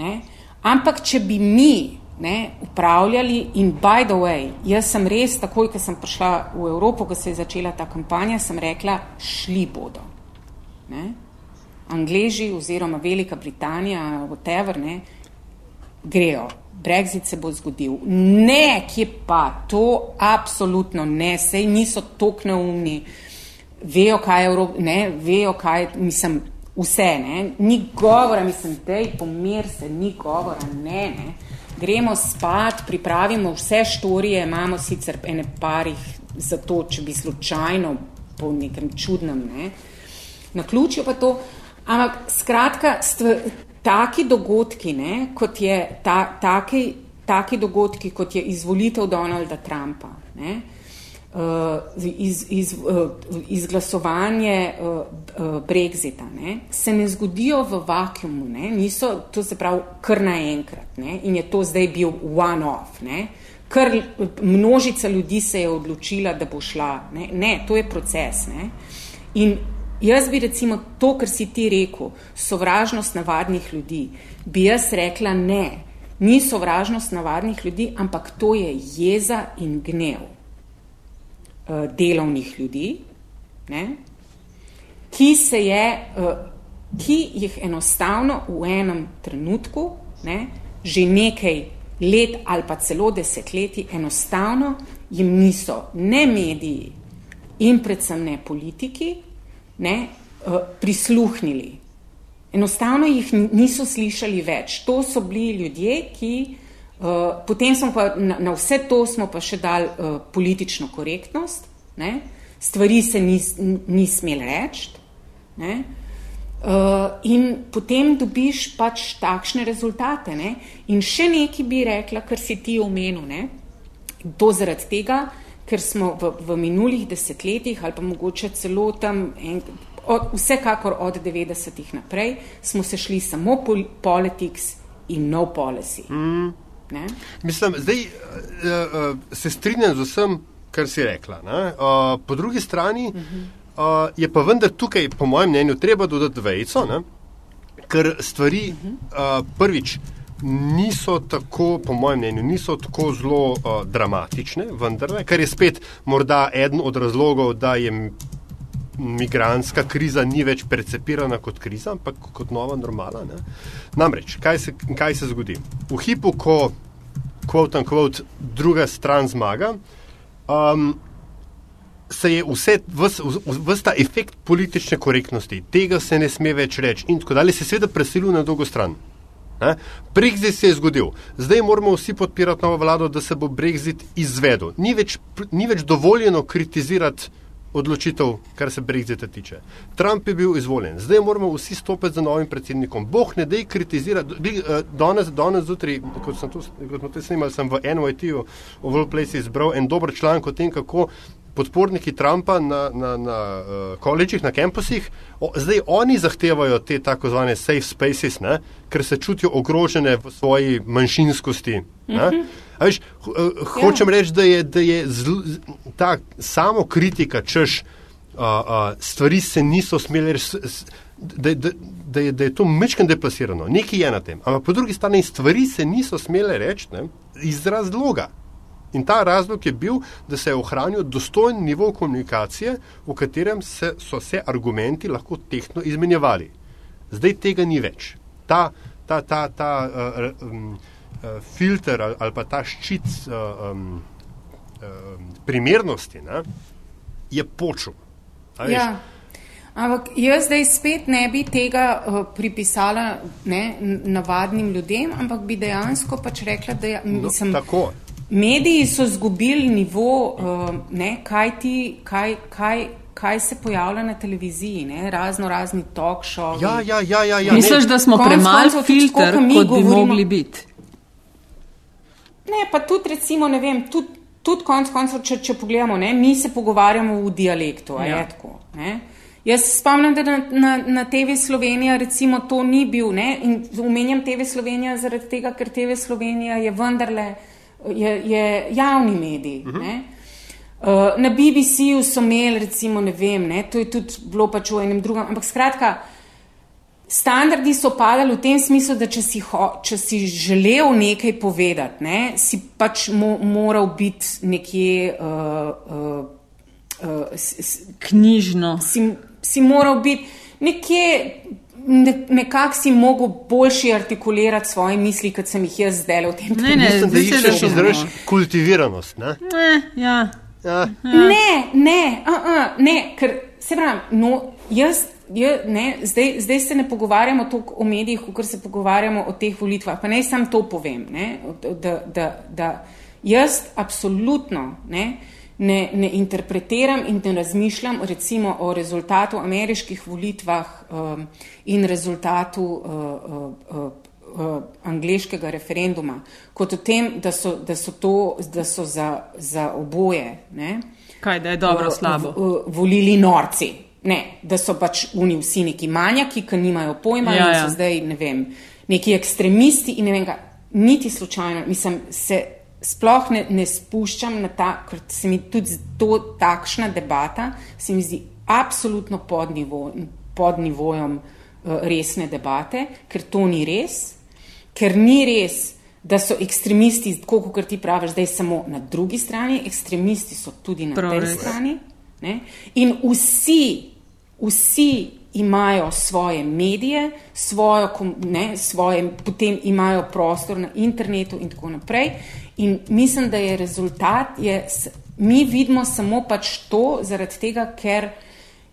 Ne? Ampak, če bi mi ne, upravljali, in by the way, jaz sem res, takoj, ko sem prišla v Evropo, ko se je začela ta kampanja, sem rekla, šli bodo. Ne? Angleži oziroma Velika Britanija, whatever, ne, grejo. Brexit se bo zgodil. Ne, kje pa, to absolutno ne, sej niso tako neumni, vejo, kaj je Evropa, ne, vejo, kaj, mislim, vse, ne, ni govora, mislim, dej, pomir se, ni govora, ne, ne. Gremo spat, pripravimo vse štorije, imamo sicer ene parih za to, če bi slučajno po nekem čudnem, ne, na ključju pa to. Ampak skratka, taki dogodki, ne, kot je ta, taki, taki dogodki, kot je izvolitev Donalda Trumpa, ne, uh, iz, iz, uh, izglasovanje uh, Brexita, ne, se ne zgodijo v vakumu, ne, niso, to se pravi kar naenkrat ne, in je to zdaj bil one-off. ne. Kar množica ljudi se je odločila, da bo šla. Ne, ne to je proces. Ne. In jaz bi recimo to, kar si ti rekel, sovražnost navadnih ljudi, bi jaz rekla ne. Ni sovražnost navadnih ljudi, ampak to je jeza in gnev delovnih ljudi, ne, ki se je, uh, ki jih enostavno v enem trenutku, ne, že nekaj let ali pa celo desetletij, enostavno jim niso ne mediji in predvsem ne politiki ne, uh, prisluhnili. Enostavno jih niso slišali več. To so bili ljudje, ki potem smo pa na, na vse to smo pa še dali uh, politično korektnost, ne? stvari se ni, ni smel reči. Ne? Uh, in potem dobiš pač takšne rezultate. Ne? In še nekaj bi rekla, kar si ti omenil. Ne? To zaradi tega, ker smo v, v minulih desetletjih ali pa mogoče celo tam, en, od, vsekakor od 90-ih naprej, smo se šli samo pol, politics in no policy. Mm. Ne? Mislim, zdaj uh, uh, se strinjam z vsem, kar si rekla. ne. Uh, po drugi strani uh, je pa vendar tukaj, po mojem mnenju, treba dodati vejco, ne? ker stvari uh, prvič niso tako, po mojem mnenju, niso tako zelo uh, dramatične, vendar, kar je spet morda eden od razlogov, da je migranska kriza ni več percepirana kot kriza, ampak kot nova normala. Ne? Namreč, kaj se, kaj se zgodi? V hipu, ko quote unquote, druga stran zmaga, um, se je vse, vse ta efekt politične korektnosti, tega se ne sme več reči in tako dalje, se seveda preselil na drugo stran. Ne? Brexit se je zgodil, zdaj moramo vsi podpirati novo vlado, da se bo Brexit izvedel. Ni več, ni več dovoljeno kritizirati odločitev, kar se Brexita tiče. Trump je bil izvoljen, zdaj moramo vsi stopiti za novim predsednikom. Bog ne dej kritizirati. Eh, danes, danes zjutraj, kot sem to, kot smo to snimali, sem v NYT-u, v World Place izbral en dober članek o tem, kako podporniki Trumpa na, na, na uh, koledžih, na kampusih, o, zdaj oni zahtevajo te tako zvane safe spaces, ne, ker se čutijo ogrožene v svoji manjšinskosti. Mm -hmm. Veš, uh, hočem ja. reči, da je, da je zl, ta samo kritika, češ uh, uh, stvari se niso smeli reči. Da, da, da, je, da je to mečken deplasirano, nekaj je na tem. Ampak po drugi strani stvari se niso smele reči ne, iz razloga. In ta razlog je bil, da se je ohranil dostojen nivo komunikacije, v katerem se, so se argumenti lahko tehtno izmenjevali. Zdaj tega ni več. Ta, ta, ta, ta uh, um, filter ali, ali pa ta ščit uh, um, uh, primernosti ne, je počel. Ja. Ampak jaz zdaj spet ne bi tega uh, pripisala ne, navadnim ljudem, ampak bi dejansko pač rekla, da je, no, mislim, no, tako. Mediji so zgubili nivo, uh, ne, kaj, ti, kaj, kaj, kaj se pojavlja na televiziji, ne, razno razni talk shows. Ja, ja, ja, ja, ja, Misliš, da smo premalo filter, kot bi govorimo, mogli biti? Ne, pa tudi recimo, ne vem, tudi, tudi konc koncev, če, če pogledamo, ne, mi se pogovarjamo v dialektu, ja. je tako. Ne. Jaz spomnim, da na, na, na TV Slovenija recimo to ni bil, ne, in umenjam TV Slovenija zaradi tega, ker TV Slovenija je vendarle je, je javni medij. Uh -huh. uh, na BBC-ju so imeli, recimo, ne vem, ne, to je tudi bilo pač v enem drugem, ampak skratka, standardi so padali v tem smislu, da če si, ho, če si želel nekaj povedati, ne, si pač mo, moral biti nekje. Uh, uh, uh, s, s, Knjižno. Si, si moral biti nekje ne, nekako si mogel boljši artikulirati svoje misli, kot sem jih jaz zdaj v tem trenutku. Ne, ne, ne, da iščeš izraž kultiviranost. Ne, ne, ja. Ja. ne, ne, uh, uh, ne, ker se pravi, no, jaz. Je, ne, zdaj, zdaj se ne pogovarjamo toliko o medijih, kot se pogovarjamo o teh volitvah. Pa naj sam to povem, ne, da, da, da jaz absolutno ne, ne, ne interpretiram in ne razmišljam recimo o rezultatu ameriških volitvah um, in rezultatu uh, uh, uh, uh, angliškega referenduma, kot o tem, da so, da so to, da so za, za oboje. Ne, Kaj, da je dobro, slabo. Uh, uh, volili norci. Ne, da so pač oni vsi neki manjaki, ki nimajo pojma ja, in so ja. zdaj, ne vem, neki ekstremisti in ne vem, kaj, niti slučajno, mislim, se sploh ne, ne spuščam na ta, ker se mi tudi to takšna debata, se mi zdi absolutno pod, nivo, pod nivojem uh, resne debate, ker to ni res, ker ni res, da so ekstremisti, tako kot ti praviš, zdaj samo na drugi strani, ekstremisti so tudi na Prav tej res. strani. Ne? In vsi, vsi imajo svoje medije, svojo, ne, svoje, potem imajo prostor na internetu in tako naprej. In mislim, da je rezultat, je, mi vidimo samo pač to, zaradi tega, ker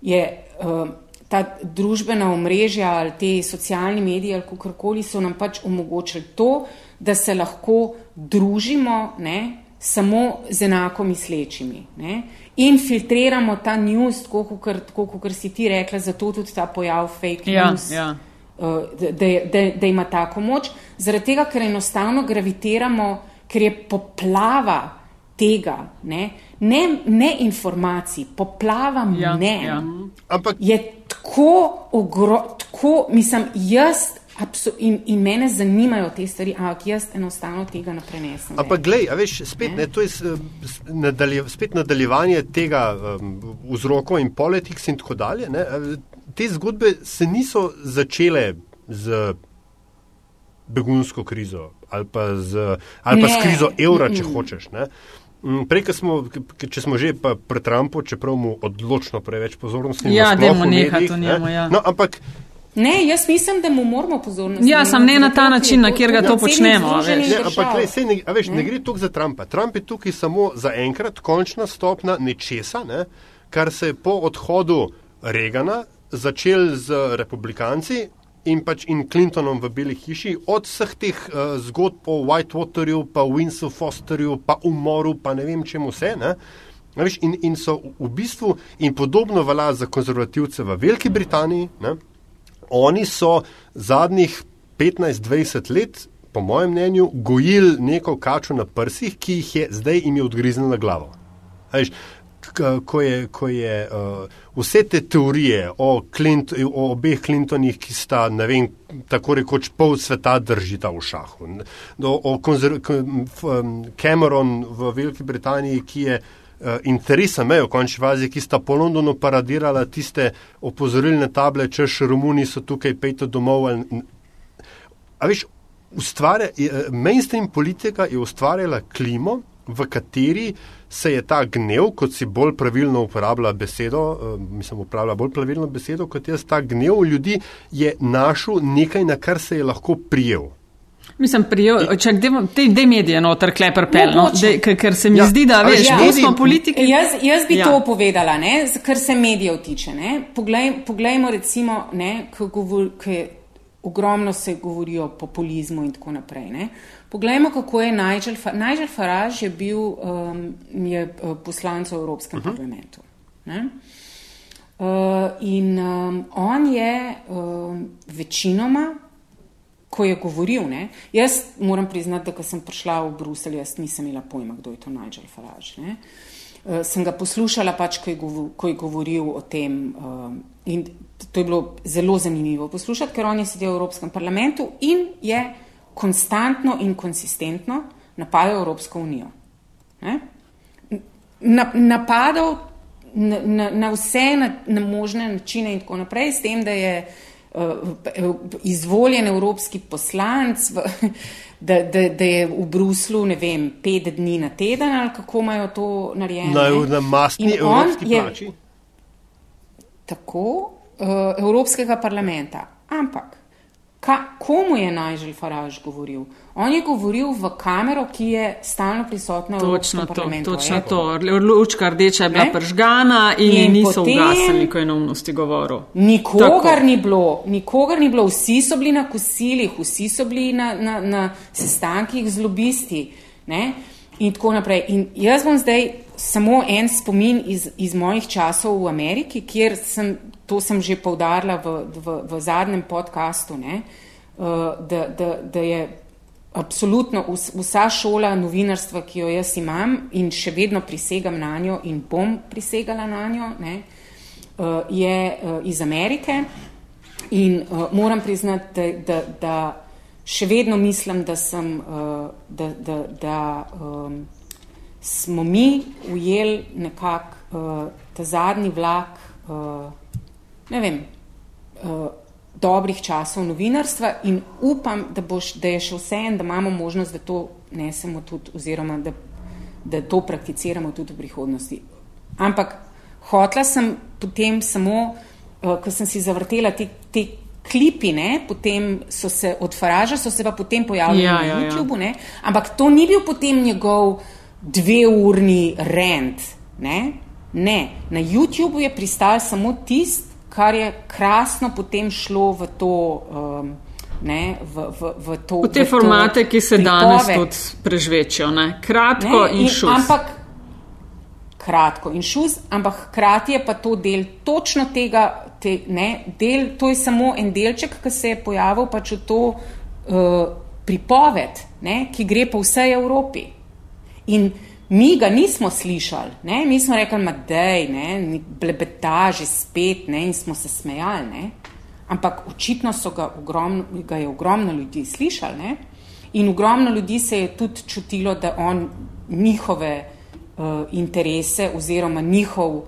je uh, ta družbena omrežja ali te socialni mediji ali kakorkoli so nam pač omogočili to, da se lahko družimo ne, samo z enako mislečimi. Ne in filtriramo ta news, tako kot si ti rekla, zato tudi ta pojav fake ja, news. Ja. Uh, da, da, da ima tako moč, zaradi tega, ker enostavno gravitiramo, ker je poplava tega, ne, ne, ne informacij, poplava ja, mnen. Ja. Ampak je tako ogromno, mislim, jaz In, in mene zanimajo te stvari, ampak jaz enostavno tega ne prenesem. Ampak, glej, veš, spet, ne? Ne, to je nadalje, spet nadaljevanje tega um, vzrokov in politiks in tako dalje. Ne? Te zgodbe se niso začele z begunsko krizo ali pa z, ali pa s krizo evra, če hočeš. Ne? Mm, prej, smo, če smo že pri Trumpu, čeprav mu odločno preveč pozornosti ja, dajmo nekaj o njemu. Ja. No, ampak. Ne, jaz mislim, da mu moramo pozornost. Ja, sem ne na ta način, na kjer ga to počnemo. Ne, ampak le, sej, ne, veš, ne. ne gre tukaj za Trumpa. Trump je tukaj samo za enkrat končna stopna nečesa, ne, kar se je po odhodu Regana začel z republikanci in pač in Clintonom v Beli hiši, od vseh teh uh, zgodb o Whitewaterju, pa Winslow Fosterju, pa umoru, pa ne vem čemu vse. Ne? Veš, in, in so v bistvu, in podobno velja za konzervativce v Veliki Britaniji, ne? Oni so zadnjih 15-20 let, po mojem mnenju, gojili neko kačo na prsih, ki jih je zdaj jim odgriznila glavo. Veš, ko je, ko je uh, vse te teorije o, Clint, o obeh Clintonih, ki sta, ne vem, tako rekoč pol sveta držita v šahu. Do, o konzer, Cameron v Veliki Britaniji, ki je uh, interesa mejo v končni fazi, ki sta po Londonu paradirala tiste opozorilne table, češ Romuni so tukaj, pejte domov. A veš, ustvarja, mainstream politika je ustvarjala klimo, v kateri se je ta gnev, kot si bolj pravilno uporablja besedo, uh, mislim, uporablja bolj pravilno besedo, kot jaz, ta gnev ljudi je našel nekaj, na kar se je lahko prijel. Mislim, prijel, če te, medije noter klepr pel, no, de, ker se mi ja, zdi, da veš, ja, smo politiki. Jaz, jaz bi ja. to povedala, ne, kar se medijev tiče. Poglej, poglejmo recimo, ne, kaj ogromno se govori o populizmu in tako naprej. Ne. Poglejmo, kako je Nigel, Nigel Farage je bil um, je uh, poslanec v Evropskem uh mhm. -huh. parlamentu. Uh, in um, on je um, večinoma, ko je govoril, ne, jaz moram priznati, da ko sem prišla v Bruselj, jaz nisem imela pojma, kdo je to Nigel Farage. Ne. Uh, sem ga poslušala pač, ko je, govor, ko je govoril o tem. Um, in to je bilo zelo zanimivo poslušati, ker on je sedel v Evropskem parlamentu in je konstantno in konsistentno napadal Evropsko unijo. Na, napadal na, na, na vse na, na možne načine in tako naprej, s tem, da je uh, izvoljen evropski poslanc, v, da, da, da je v Bruslu, ne vem, pet dni na teden ali kako imajo to narejeno. Na, na mastni evropski plači. Tako, uh, Evropskega parlamenta. Ampak Ka, komu je Nigel Farage govoril? On je govoril v kamero, ki je stalno prisotna v točno to, točno to. Lučka rdeča je bila ne? pržgana in, in niso ugasnili, ko je neumnosti govoril. Nikogar ni, bilo, nikogar ni bilo, vsi so bili na kosilih, vsi so bili na, na, na sestankih z lobisti. Ne? In tako naprej. In jaz bom zdaj samo en spomin iz, iz mojih časov v Ameriki, kjer sem to sem že povdarila v, v, v zadnjem podkastu, uh, da, da, da je absolutno vsa šola novinarstva, ki jo jaz imam in še vedno prisegam na njo in bom prisegala na njo, ne, uh, je uh, iz Amerike. In uh, moram priznati, da, da, da še vedno mislim, da, sem, uh, da, da, da um, smo mi ujeli nekako uh, ta zadnji vlak. Ne vem, uh, dobrih časov novinarstva in upam, da, boš, da je še vse en, da imamo možnost, da to nesemo tudi, oziroma da, da to prakticiramo tudi v prihodnosti. Ampak hotla sem potem samo, uh, ko sem si zavrtela te, te klipi, ne, potem so se od Faraža, so se pa potem pojavili ja, na ja, ja. YouTubu, ja. ampak to ni bil potem njegov dveurni rent. Ne? ne, na YouTubu je pristal samo tisti, kar je krasno potem šlo v to. Um, Ne, v, v, v, to, v te v formate, to, ki se danes tudi prežvečijo, ne? kratko ne, in, in šus. Ampak, kratko in šus, ampak hkrati je pa to del točno tega, te, ne, del, to je samo en delček, ki se je pojavil pač v to uh, pripoved, ne, ki gre po vsej Evropi. In Mi ga nismo slišali, ne? mi smo rekli, da je blebeta že spet ne? in smo se smejali. Ne? Ampak očitno ga, ogromno, ga je ogromno ljudi slišali ne? in ogromno ljudi se je tudi čutilo, da on njihove uh, interese oziroma njihov,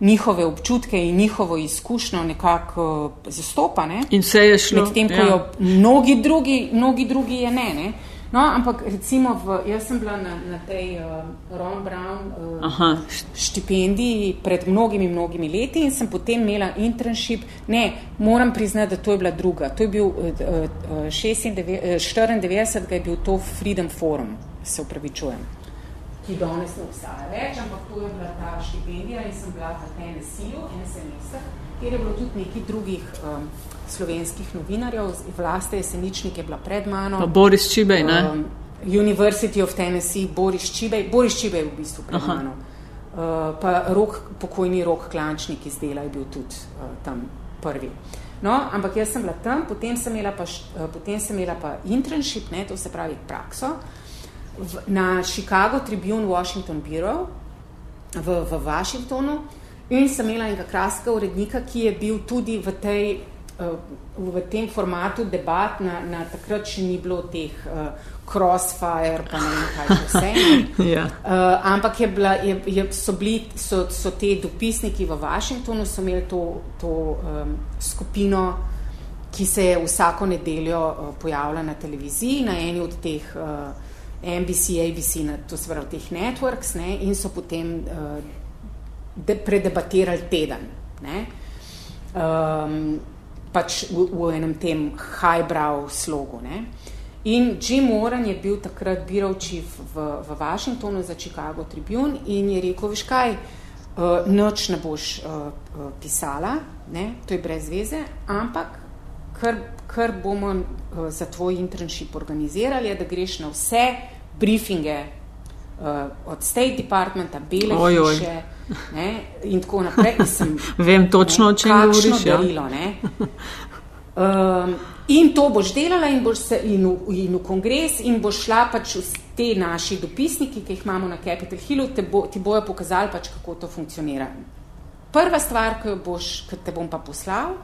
njihove občutke in njihovo izkušnjo nekako uh, zastopa. Ne? In vse je šlo. Medtem ko ja. jo mnogi drugi, mnogi drugi je ne. ne? No, ampak recimo, v, jaz sem bila na, na tej uh, Ron Brown uh, Aha. štipendiji pred mnogimi, mnogimi leti in sem potem imela internship. Ne, moram priznati, da to je bila druga. To je bil uh, uh, 96, uh, 94, ga je bil to Freedom Forum, se upravičujem, ki danes ne obstaja več, ampak to je bila ta štipendija in sem bila v Tennessee-u en semester, kjer je bilo tudi nekaj drugih um, slovenskih novinarjev, Vlasta Jeseničnik je bila pred mano. Pa Boris Čibej, ne? Um, University of Tennessee, Boris Čibej, Boris Čibej v bistvu pred Aha. mano. Uh, pa rok, pokojni rok Klančnik iz dela je bil tudi uh, tam prvi. No, ampak jaz sem bila tam, potem sem imela pa, uh, potem sem imela pa internship, ne, to se pravi prakso, v, na Chicago Tribune Washington Bureau v, v Washingtonu in sem imela enega kraskega urednika, ki je bil tudi v, tej, uh, v tem formatu debat, na, na takrat še ni bilo teh uh, crossfire, pa ne vem kaj vse. (laughs) Ja. Uh, ampak je bila, je, je, so, bili, so, so te dopisniki v Washingtonu, so imeli to, to um, skupino, ki se je vsako nedeljo uh, pojavila na televiziji, na eni od teh uh, NBC, ABC, na, to se pravi teh networks, ne, in so potem uh, de, predebatirali teden. Ne. Um, pač v, v enem tem highbrow slogu. Ne. In Jim Warren je bil takrat bureau chief v, v Washingtonu za Chicago Tribune in je rekel, veš kaj, uh, noč ne boš uh, uh, pisala, ne, to je brez veze, ampak kar, kar bomo uh, za tvoj internship organizirali, je, da greš na vse briefinge uh, od State Departmenta, Bele Oj, oj. hiše ne, in tako naprej. Sem, (laughs) Vem točno, o čem govoriš, ja. darilo, ne. Um, in to boš delala in boš se in v, in v kongres in boš šla pač v te naši dopisniki, ki jih imamo na Capitol Hillu, te bo, ti bojo pokazali pač, kako to funkcionira. Prva stvar, ki jo boš, ki te bom pa poslal,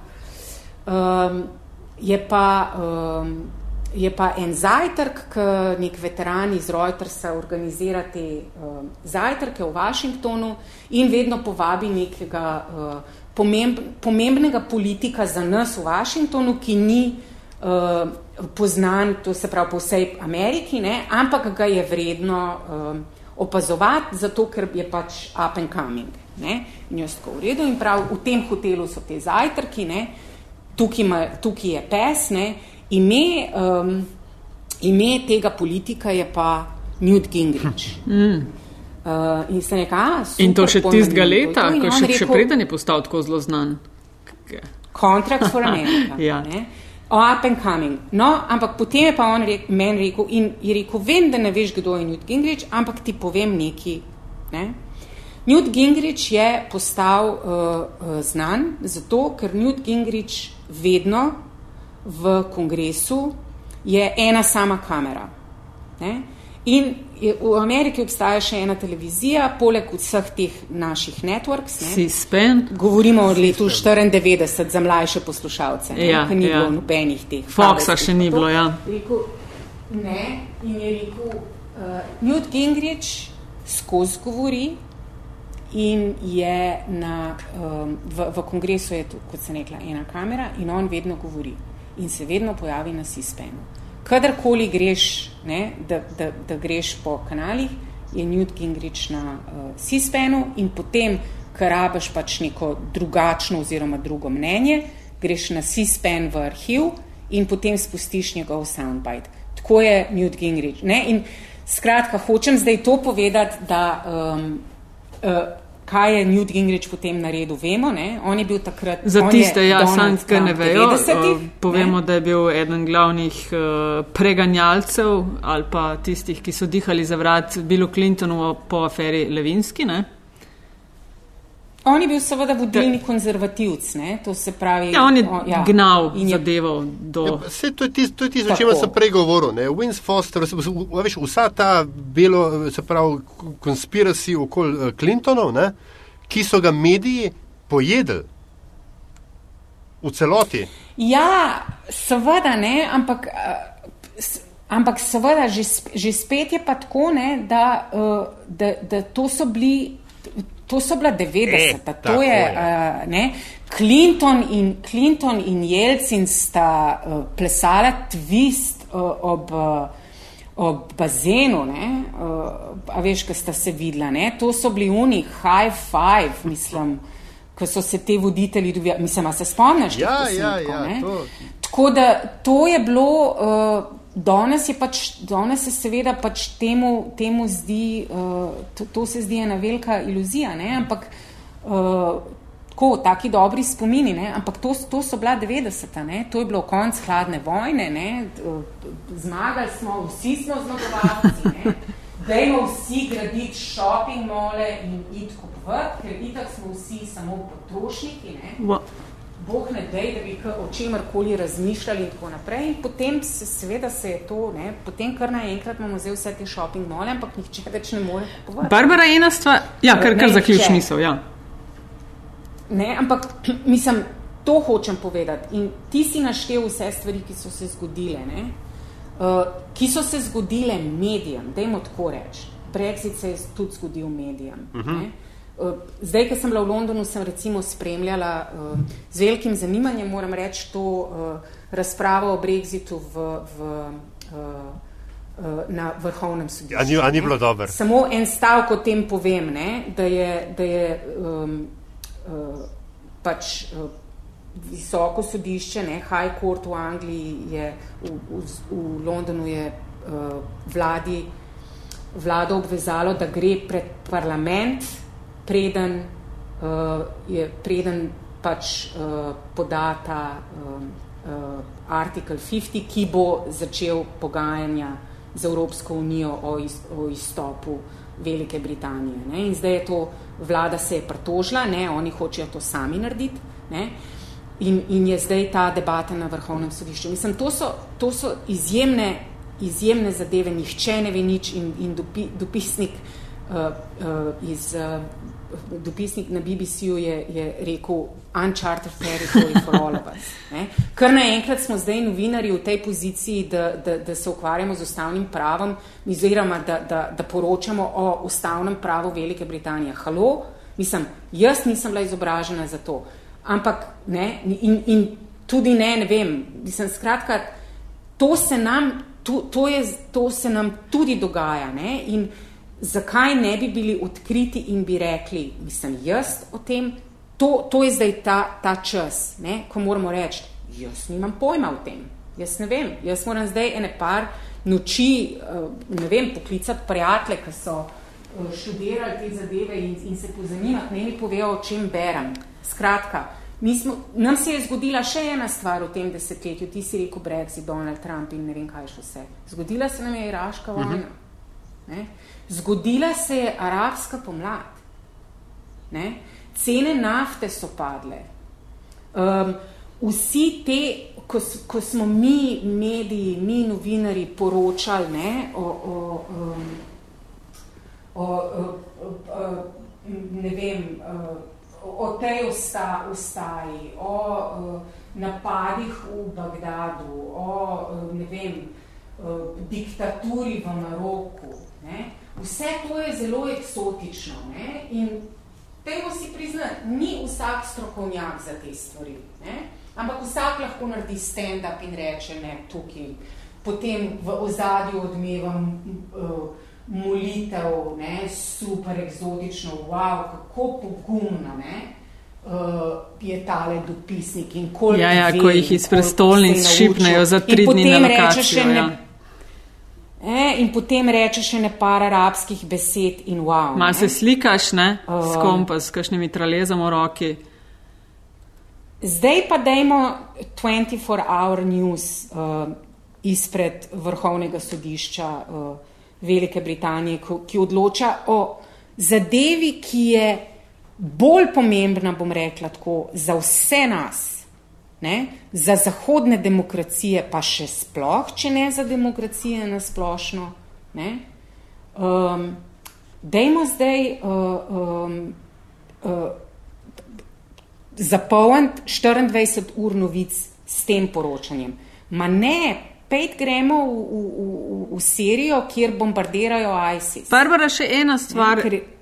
um, je pa um, je pa en zajtrk, ki nek veteran iz Reutersa organizira te uh, zajtrke v Washingtonu in vedno povabi nekega uh, pomemb, pomembnega politika za nas v Washingtonu, ki ni uh, poznan, to se pravi po vsej Ameriki, ne, ampak ga je vredno uh, opazovati, zato ker je pač up and coming. Ne, in jaz tako v redu in prav v tem hotelu so te zajtrki, ne, tukaj, ima, tukaj je pes, ne, ime, um, ime tega politika je pa Newt Gingrich. Mm. Uh, in neka, In to še tistega leta, In ko on še, še rekel, preden je postal tako zelo znan. K- Contract for (laughs) America. Ja. ne? Up and coming. No, ampak potem je pa on rek, meni rekel, in je rekel, vem, da ne veš, kdo je Newt Gingrich, ampak ti povem nekaj. Ne? Newt Gingrich je postal uh, uh, znan zato, ker Newt Gingrich vedno v kongresu je ena sama kamera. Ne? In je, v Ameriki obstaja še ena televizija, poleg vseh teh naših networks. Ne? C-SPAN, Govorimo o letu 94 za mlajše poslušalce, ne, Ja, ki ni ja. bilo nobenih teh. Foxa še ni to. bilo, ja. Rekel, ne, in je rekel, uh, Newt Gingrich skozi govori in je na, um, v, v kongresu je tu, kot sem rekla, ena kamera in on vedno govori in se vedno pojavi na C-SPANu. Kadarkoli greš, ne, da, da, da greš po kanalih, je Newt Gingrich na uh, C-SPANu in potem, ker rabiš pač neko drugačno oziroma drugo mnenje, greš na C-SPAN v arhiv in potem spustiš njegov soundbite. Tako je Newt Gingrich. Ne? In skratka, hočem zdaj to povedati, da um, uh, kaj je Newt Gingrich potem naredil, vemo. Ne? On je bil takrat. Za tiste, ja, sam, ki ne vejo, 90-ih, eh, povemo, ne? da je bil eden glavnih uh, preganjalcev ali pa tistih, ki so dihali za vrat Billu Clintonu po aferi Levinski. Ne? On je bil seveda vodilni konzervativc, ne? to se pravi. Ja, on je o, ja. gnal In je zadevo do. Ja, Vse to je tisto, to je tisto o Tako. čemer sem prej govoril. ne. Wins Foster, vse- vse- veš, vsa ta belo, se pravi, konspiraci okoli eh, Clintonov, ne, ki so ga mediji pojedli v celoti. Ja, seveda ne, ampak, s- ampak seveda že spet je pa tako, ne, da, eh, da, da to so bili. To so bila 90. E, to je, je. Uh, ne, Clinton in, Clinton in Jelcin sta uh, plesala twist uh, ob, uh, ob bazenu, uh, a veš, kaj sta se videla. Ne? To so bili oni high five, mislim, ko so se te voditelji dobili. Mislim, se spomniš? Ja, ja, ja. To... Tako da to je bilo. Uh, Danes je pač, danes se seveda pač temu, temu zdi, uh, to, to se zdi ena velika iluzija, ne? ampak uh, tako, taki dobri spomini, ne? ampak to, to so bila 90-ta, to je bilo konc hladne vojne, ne? zmagali smo, vsi smo zmagovalci, dajmo vsi graditi shopping mole in iti kupovati, ker itak smo vsi samo potrošniki. Ne? Bog ne dej, da bi o čemarkoli razmišljali in tako naprej. In potem se, seveda se je to, ne, potem kar naenkrat imamo zdaj vse te shopping mole, ampak nihče več ne more kupovati. Barbara, ena stvar, ja, kar, kar zaključ misel, ja. Ne, ampak mislim, to hočem povedati. In ti si naštel vse stvari, ki so se zgodile, ne, uh, ki so se zgodile medijem, dajmo tako reči. Brexit se je tudi zgodil medijem. Uh -huh. Eh, zdaj, ko sem bila v Londonu, sem recimo spremljala uh, z velikim zanimanjem, moram reči, to uh, razpravo o Brexitu v, v, na vrhovnem sodišču. A ni, a ni bilo dobro? Samo en stavek o tem povem, ne, da je, da je um, pač visoko sodišče, ne, High Court v Angliji, je, v, v, v Londonu je uh, vladi, vlado obvezalo, da gre pred parlament, preden, uh, je, preden pač uh, podata uh, uh, artikel 50, ki bo začel pogajanja z Evropsko unijo o, iz, o izstopu Velike Britanije. Ne? In zdaj je to, vlada se je pritožila, ne? oni hočejo to sami narediti. Ne? In, in je zdaj ta debata na vrhovnem sodišču. Mislim, to so, to so izjemne, izjemne zadeve, nihče ne ve nič in, in dopi, dopisnik uh, uh, iz uh, dopisnik na BBC-u je, je rekel uncharted territory for all of us. Ne? Kar naenkrat smo zdaj novinari v tej poziciji, da, da, da se ukvarjamo z ustavnim pravom, oziroma da, da, da poročamo o ustavnem pravu Velike Britanije. Halo, mislim, jaz nisem bila izobražena za to, ampak ne, in, in tudi ne, ne vem, mislim, skratka, to se nam, to, to, je, to se nam tudi dogaja. Ne? In, zakaj ne bi bili odkriti in bi rekli, mislim, jaz o tem, to, to je zdaj ta, ta čas, ne, ko moramo reči, jaz nimam pojma o tem, jaz ne vem, jaz moram zdaj ene par noči, eh, ne vem, poklicati prijatelje, ki so eh, študirali te zadeve in, in se pozanimati, ne mi povejo, o čem berem. Skratka, mi smo, nam se je zgodila še ena stvar v tem desetletju, ti si rekel Brexit, Donald Trump in ne vem kaj še vse. Zgodila se nam je iraška vojna. Uh -huh. Zgodila se je arabska pomlad. Ne? Cene nafte so padle. Um, vsi te, ko, ko smo mi, mediji, mi novinari, poročali ne, o, o, um, o, o, o, ne vem, o tej ustaji, o, o napadih v Bagdadu, o ne vem, o diktaturi v Maroku. Ne, Vse to je zelo eksotično ne? in temu si priznati, ni vsak strokovnjak za te stvari, ne? ampak vsak lahko naredi stand-up in reče, ne, tukaj, potem v ozadju odmevam uh, molitev, ne, super eksotično, wow, kako pogumno, ne, uh, je tale dopisnik in koliko Ja, ja, ko jih iz prestolnic šipnejo za tri dni na lokacijo, ja. E, in potem rečeš še ne par arabskih besed in wow. Ma se slikaš, ne? S kompas, s kakšnimi tralezami v roki. Zdaj pa dajmo 24 hour news uh, izpred vrhovnega sodišča uh, Velike Britanije, ki odloča o zadevi, ki je bolj pomembna, bom rekla tako, za vse nas ne, za zahodne demokracije, pa še sploh, če ne za demokracije na splošno. Ne, um, dejmo zdaj uh, um, uh, zapolniti 24 ur novic s tem poročanjem. Ma ne, pet gremo v, v, v, v Sirijo, kjer bombardirajo ISIS. Barbara, še ena stvar. Ne, ker,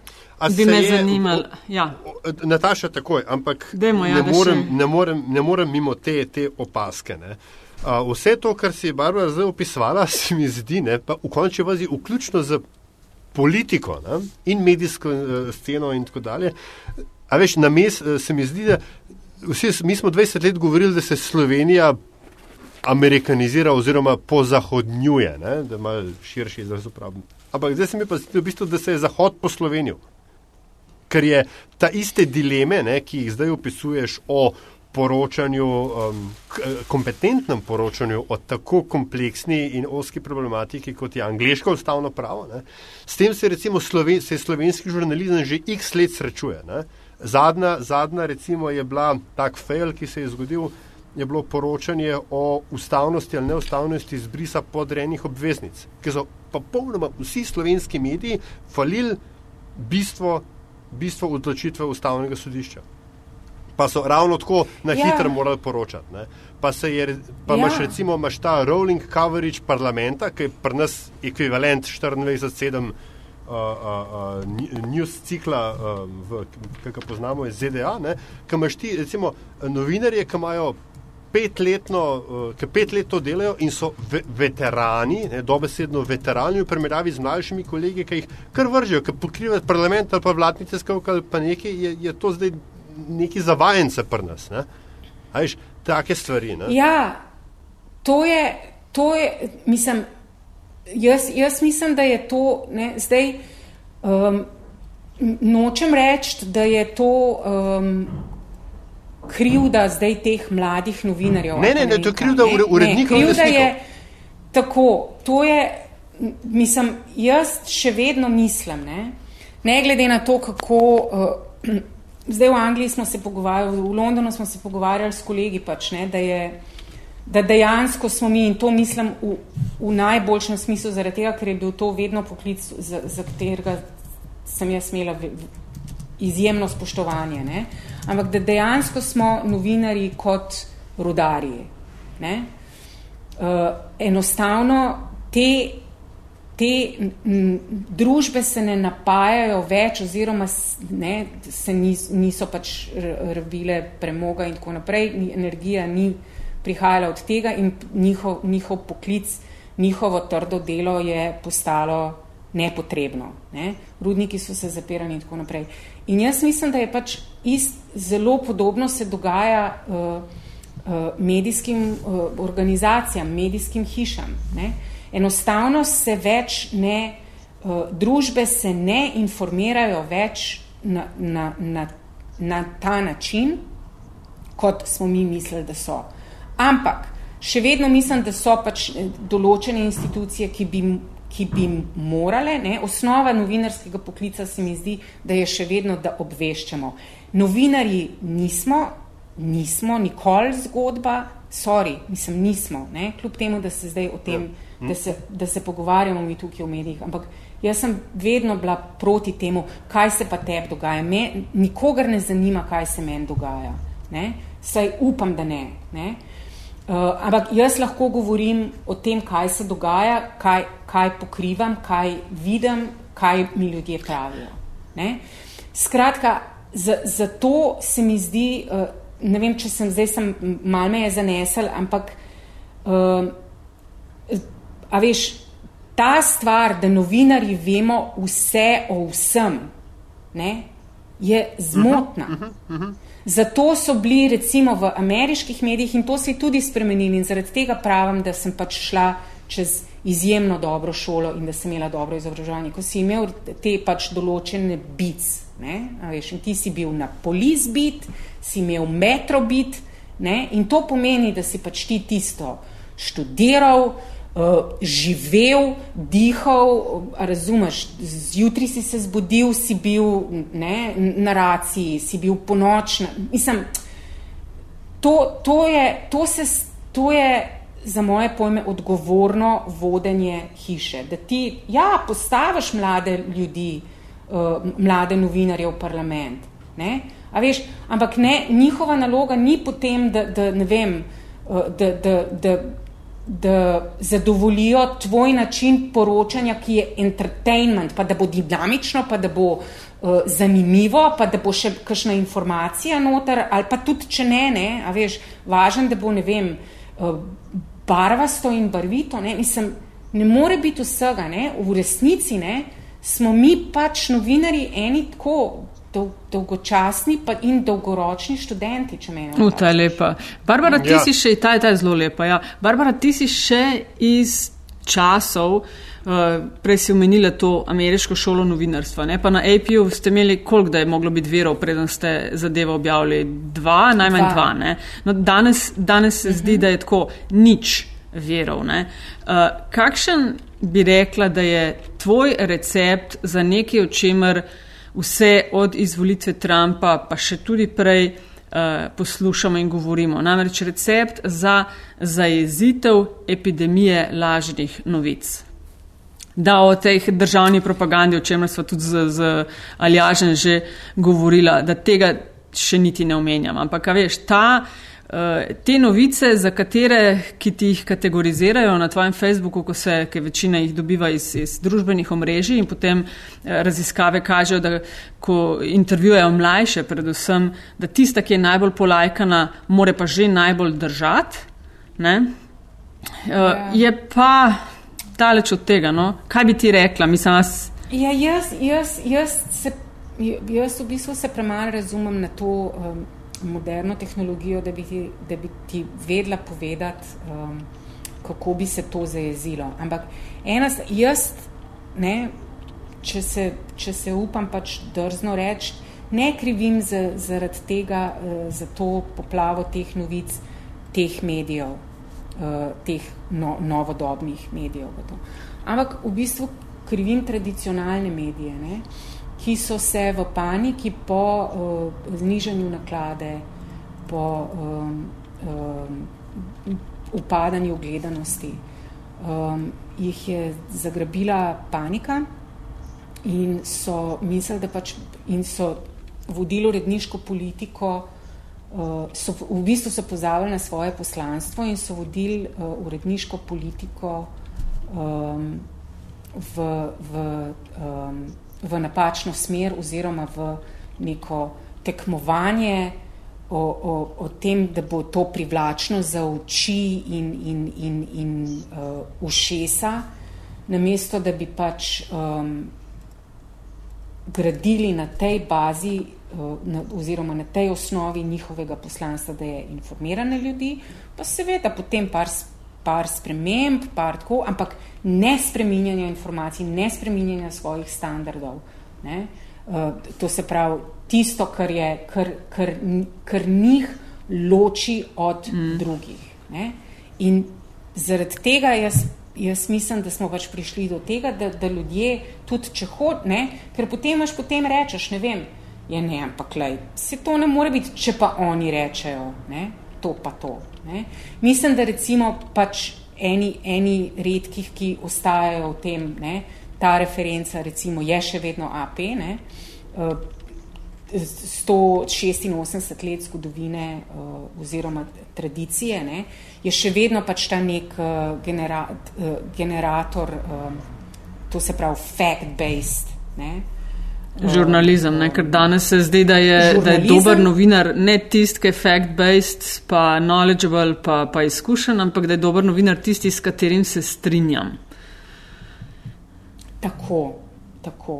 bi me zanimalo. Ja. Nataša, takoj, ampak Demo, ja, ne, morem, ne, morem, ne morem mimo te, te opaske. Ne. Uh, vse to, kar si je Barbara zdaj opisovala, (laughs) se mi zdi, ne, pa v končni fazi, vključno z politiko ne, in medijsko uh, sceno in tako dalje. A veš, na mes uh, se mi zdi, da vsi, mi smo 20 let govorili, da se Slovenija amerikanizira oziroma pozahodnjuje, ne, da ima širši izraz uporabni. Ampak zdaj se mi pa zdi, v bistvu, da se je Zahod poslovenil. Ker je ta iste dileme, ne, ki jih zdaj opisuješ o poročanju, um, kompetentnem poročanju o tako kompleksni in oski problematiki, kot je angliško ustavno pravo, ne, s tem se recimo sloven, se slovenski žurnalizem že x let srečuje. Ne. Zadnja, zadnja recimo je bila tak fail, ki se je zgodil je bilo poročanje o ustavnosti ali neustavnosti izbrisa podrejenih obveznic, ki so pa polnoma vsi slovenski mediji falili bistvo, bistvo odločitve ustavnega sodišča. Pa so ravno tako na ja. hitro morali poročati. Ne. Pa, je, pa ja. imaš recimo imaš ta rolling coverage parlamenta, ki je pri nas ekvivalent 24-7 uh, uh, uh, news cikla, uh, ki ga poznamo iz ZDA, ki imaš ti recimo novinarje, ki imajo petletno, uh, ki pet let to delajo in so ve veterani, ne, dobesedno veterani v primerjavi z mlajšimi kolegi, ki jih kar vržejo, ki pokrivajo parlament ali pa vladnice skavka ali pa nekaj, je, je to zdaj neki zavajence pri nas. Ne. Ajš, take stvari. Ne. Ja, to je, to je, mislim, jaz, jaz mislim, da je to, ne, zdaj, um, nočem reči, da je to, um, krivda zdaj teh mladih novinarjev. Ne, ne, ne, to je krivda urednikov. Krivda je tako, to je, mislim, jaz še vedno mislim, ne, ne glede na to, kako, uh, zdaj v Angliji smo se pogovarjali, v Londonu smo se pogovarjali s kolegi pač, ne, da je, da dejansko smo mi, in to mislim v, v najboljšem smislu, zaradi tega, ker je bil to vedno poklic, za, za katerega sem jaz imela izjemno spoštovanje, ne, uh, ampak da dejansko smo novinari kot rudarji. Ne? Uh, enostavno te, te m, družbe se ne napajajo več oziroma ne, se nis, niso pač rabile premoga in tako naprej, energija ni prihajala od tega in njihov, njihov poklic, njihovo trdo delo je postalo nepotrebno. Ne? Rudniki so se zapirali in tako naprej. In jaz mislim, da je pač ist, zelo podobno se dogaja uh, uh, medijskim uh, organizacijam, medijskim hišam. Ne? Enostavno se več ne, uh, družbe se ne informirajo več na, na, na, na ta način, kot smo mi mislili, da so. Ampak še vedno mislim, da so pač določene institucije, ki bi ki bi morale, ne, osnova novinarskega poklica se mi zdi, da je še vedno, da obveščamo. Novinarji nismo, nismo nikoli zgodba, sorry, mislim, nismo, ne, kljub temu, da se zdaj o tem, ja. da se, da se pogovarjamo mi tukaj v medijih, ampak jaz sem vedno bila proti temu, kaj se pa tebi dogaja. Me, nikogar ne zanima, kaj se meni dogaja. Ne, saj upam, da ne. ne. Uh, ampak jaz lahko govorim o tem, kaj se dogaja, kaj, kaj pokrivam, kaj vidim, kaj mi ljudje pravijo. Ne? Skratka, zato se mi zdi, uh, ne vem, če sem zdaj sem mal me je zanesel, ampak uh, a veš, ta stvar, da novinari vemo vse o vsem, ne, je zmotna. Uh -huh, uh -huh. Zato so bili recimo v ameriških medijih in to se je tudi spremenili in zaradi tega pravim, da sem pač šla čez izjemno dobro šolo in da sem imela dobro izobraževanje. Ko si imel te pač določene bic, ne, veš, in ti si bil na polis bit, si imel metro bit, ne, in to pomeni, da si pač ti tisto študiral, uh, živel, dihal, razumeš, zjutraj si se zbudil, si bil ne, na raciji, si bil ponočna. Mislim, to, to, je, to, se, to je za moje pojme odgovorno vodenje hiše. Da ti, ja, postaviš mlade ljudi, uh, mlade novinarje v parlament. Ne? A veš, ampak ne, njihova naloga ni potem, da, da ne vem, uh, da, da, da da zadovoljijo tvoj način poročanja, ki je entertainment, pa da bo dinamično, pa da bo uh, zanimivo, pa da bo še kakšna informacija noter, ali pa tudi, če ne, ne, a veš, važen, da bo, ne vem, uh, barvasto in barvito, ne, mislim, ne more biti vsega, ne, v resnici, ne, smo mi pač novinari eni tako, dolgočasni in dolgoročni študenti, če meni. No, ta je lepa. Barbara, ti ja. si še, ta je, ta je zelo lepa. Ja. Barbara, ti si še iz časov, uh, prej si omenila to ameriško šolo novinarstva. Ne? Pa na APU ste imeli, koliko da je moglo biti verov, preden ste zadevo objavili? Dva, najmanj dva. dva no, danes, danes se uh -huh. zdi, mhm. da je tako nič verov. Uh, kakšen bi rekla, da je tvoj recept za nekaj, o čemer vse od izvolitve Trumpa, pa še tudi prej uh, poslušamo in govorimo. Namreč recept za zajezitev epidemije lažnih novic. Da o tej državni propagandi, o čemer smo tudi z, z Aljažen že govorila, da tega še niti ne omenjam. Ampak, veš, ta Eh, te novice, za katere, ki ti jih kategorizirajo na tvojem Facebooku, ko se, ki večina jih dobiva iz, iz družbenih omrežij in potem eh, raziskave kažejo, da ko intervjujejo mlajše, predvsem, da tista, ki je najbolj polajkana, more pa že najbolj držati, ne? Uh, je pa daleč od tega. No? Kaj bi ti rekla? Mislim, jaz... Ja, jaz, jaz, jaz, se, jaz v bistvu se premalo razumem na to. Um, moderno tehnologijo, da bi ti, da bi ti vedela povedati, um, kako bi se to zajezilo. Ampak ena, jaz, ne, če, se, če se upam pač drzno reči, ne krivim za, zaradi tega, uh, za to poplavo teh novic, teh medijev, uh, teh no, novodobnih medijev. Ampak v bistvu krivim tradicionalne medije. Ne. Ki so se v paniki po uh, znižanju naklade, po um, um, upadanju gledanosti, um, jih je zagrabila panika in so mislili, da pač in so vodili uredniško politiko, uh, so v bistvu se pozavili na svoje poslanstvo in so vodili uh, uredniško politiko um, v, v um, v napačno smer oziroma v neko tekmovanje o, o, o tem, da bo to privlačno za oči in, in, in, in uh, ušesa, namesto da bi pač um, gradili na tej bazi uh, na, oziroma na tej osnovi njihovega poslanstva, da je informirane ljudi, pa seveda potem par par sprememb, par tako, ampak ne spreminjanja informacij, ne spreminjanja svojih standardov. Ne? Uh, to se pravi tisto, kar, je, kar, kar, kar njih loči od mm. drugih. Ne? In zaradi tega jaz, jaz mislim, da smo pač prišli do tega, da, da ljudje tudi če hod, ne? ker potem imaš potem rečeš, ne vem, je ne, ampak lej, se to ne more biti, če pa oni rečejo, ne? To pa to. Ne? Mislim, da recimo pač eni, eni redkih, ki ostajajo v tem, ne? ta referenca recimo je še vedno AP, ne? Uh, 186 let zgodovine uh, oziroma tradicije, ne? je še vedno pač ta nek uh, genera, generator, to se pravi fact-based, ne? Žurnalizem, ne? ker danes se zdi, da je, da je dober novinar ne tisti, ki je fact-based, pa knowledgeable, pa, pa izkušen, ampak da je dober novinar tisti, s katerim se strinjam. Tako, tako.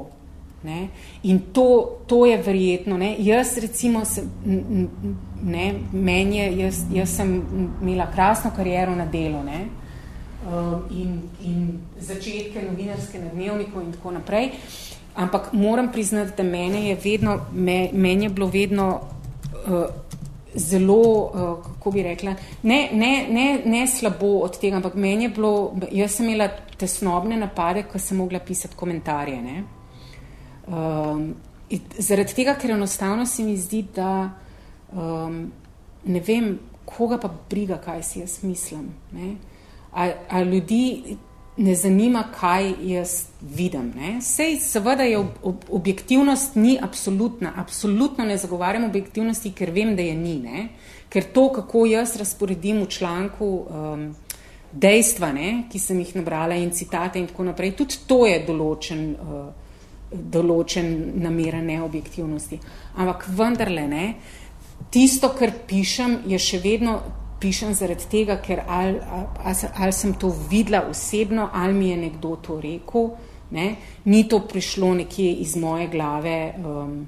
Ne? In to, to je verjetno. Ne? Jaz, recimo, se, ne, menje, jaz, jaz sem imela krasno kariero na delu ne? Uh, in, in začetke novinarske na dnevniku in tako naprej. Uh, Ampak moram priznati, da mene je vedno, me, meni je bilo vedno uh, zelo, uh, kako bi rekla, ne, ne, ne, ne slabo od tega, ampak meni je bilo, jaz sem imela tesnobne napade, ko sem mogla pisati komentarje. Ne? Um, zaradi tega, ker enostavno se mi zdi, da um, ne vem, koga pa briga, kaj si jaz mislim. Ne? A, a ljudi ne zanima, kaj jaz vidim. Ne? Sej, seveda je ob, ob, objektivnost ni absolutna, absolutno ne zagovarjam objektivnosti, ker vem, da je ni. Ne? Ker to, kako jaz razporedim v članku um, dejstva, ne, ki sem jih nabrala in citate in tako naprej, tudi to je določen, uh, določen namera neobjektivnosti. Ampak vendarle ne, tisto, kar pišem, je še vedno pišem zaradi tega, ker ali, ali, ali sem to videla osebno, ali mi je nekdo to rekel, ne, ni to prišlo nekje iz moje glave, um,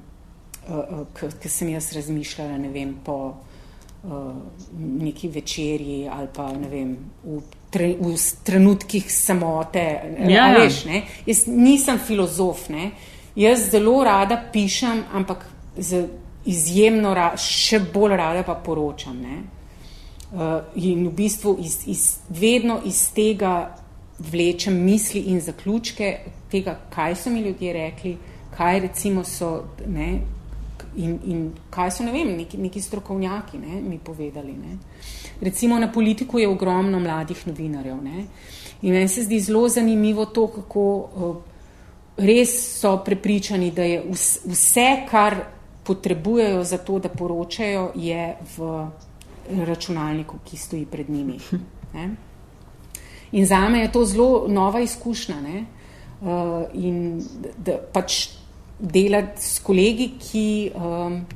uh, uh, ker sem jaz razmišljala, vem, po uh, neki večerji ali pa vem, v, tre, v trenutkih samote. Ja, ja. Veš, ne? Jaz nisem filozof, ne? jaz zelo rada pišem, ampak z izjemno, ra, še bolj rada pa poročam. Ne? Uh, in v bistvu iz, iz, vedno iz tega vlečem misli in zaključke, tega, kaj so mi ljudje rekli, kaj recimo so. Ne, In, in kaj so, ne vem, neki, neki strokovnjaki ne, mi povedali. Ne. Recimo na politiku je ogromno mladih novinarjev. Ne. In meni se zdi zelo zanimivo to, kako uh, res so prepričani, da je vse, kar potrebujejo za to, da poročajo, je v računalniku, ki stoji pred njimi. Ne. In za me je to zelo nova izkušnja. Ne. Uh, in da pač delati s kolegi, ki. Um,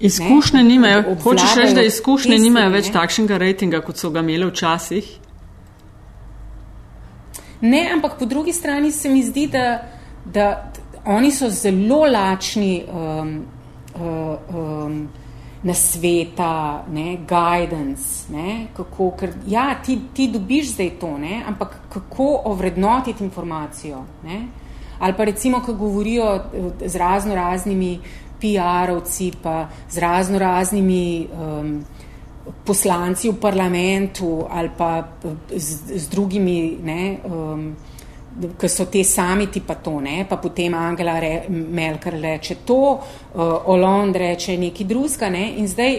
izkušnje ne, nimajo, hočeš reči, da izkušnje testi, nimajo več ne? takšnega rejtinga, kot so ga imeli včasih? Ne, ampak po drugi strani se mi zdi, da, da oni so zelo lačni um, uh, um, na sveta, ne, guidance, ne, kako, ker ja, ti, ti dobiš zdaj to, ne, ampak kako ovrednotiti informacijo. Ne, ali pa recimo, ko govorijo eh, z razno raznimi PR-ovci, pa z razno raznimi um, poslanci v parlamentu ali pa eh, z, z drugimi, ne, um, ki so te sami ti pa to, ne, pa potem Angela re, Melker reče to, uh, Hollande reče nekaj drugega, ne, in zdaj,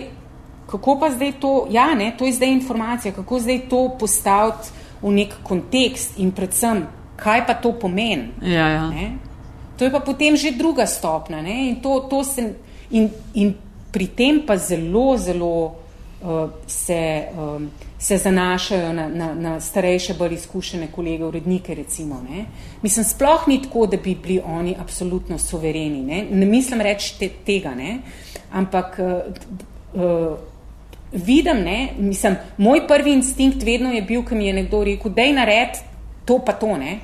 kako pa zdaj to, ja, ne, to je zdaj informacija, kako zdaj to postaviti v nek kontekst in predvsem kaj pa to pomeni. Ja, ja. To je pa potem že druga stopna. In, to, to se, in, in pri tem pa zelo, zelo uh, se, um, se zanašajo na, na, na starejše, bolj izkušene kolege, urednike. Recimo, mislim, sploh ni tako, da bi bili oni absolutno suvereni. Ne, ne mislim reči te, tega, ne? ampak. Uh, uh, Vidim, ne, mislim, moj prvi instinkt vedno je bil, ko mi je nekdo rekel, da je nared to pa to, ne,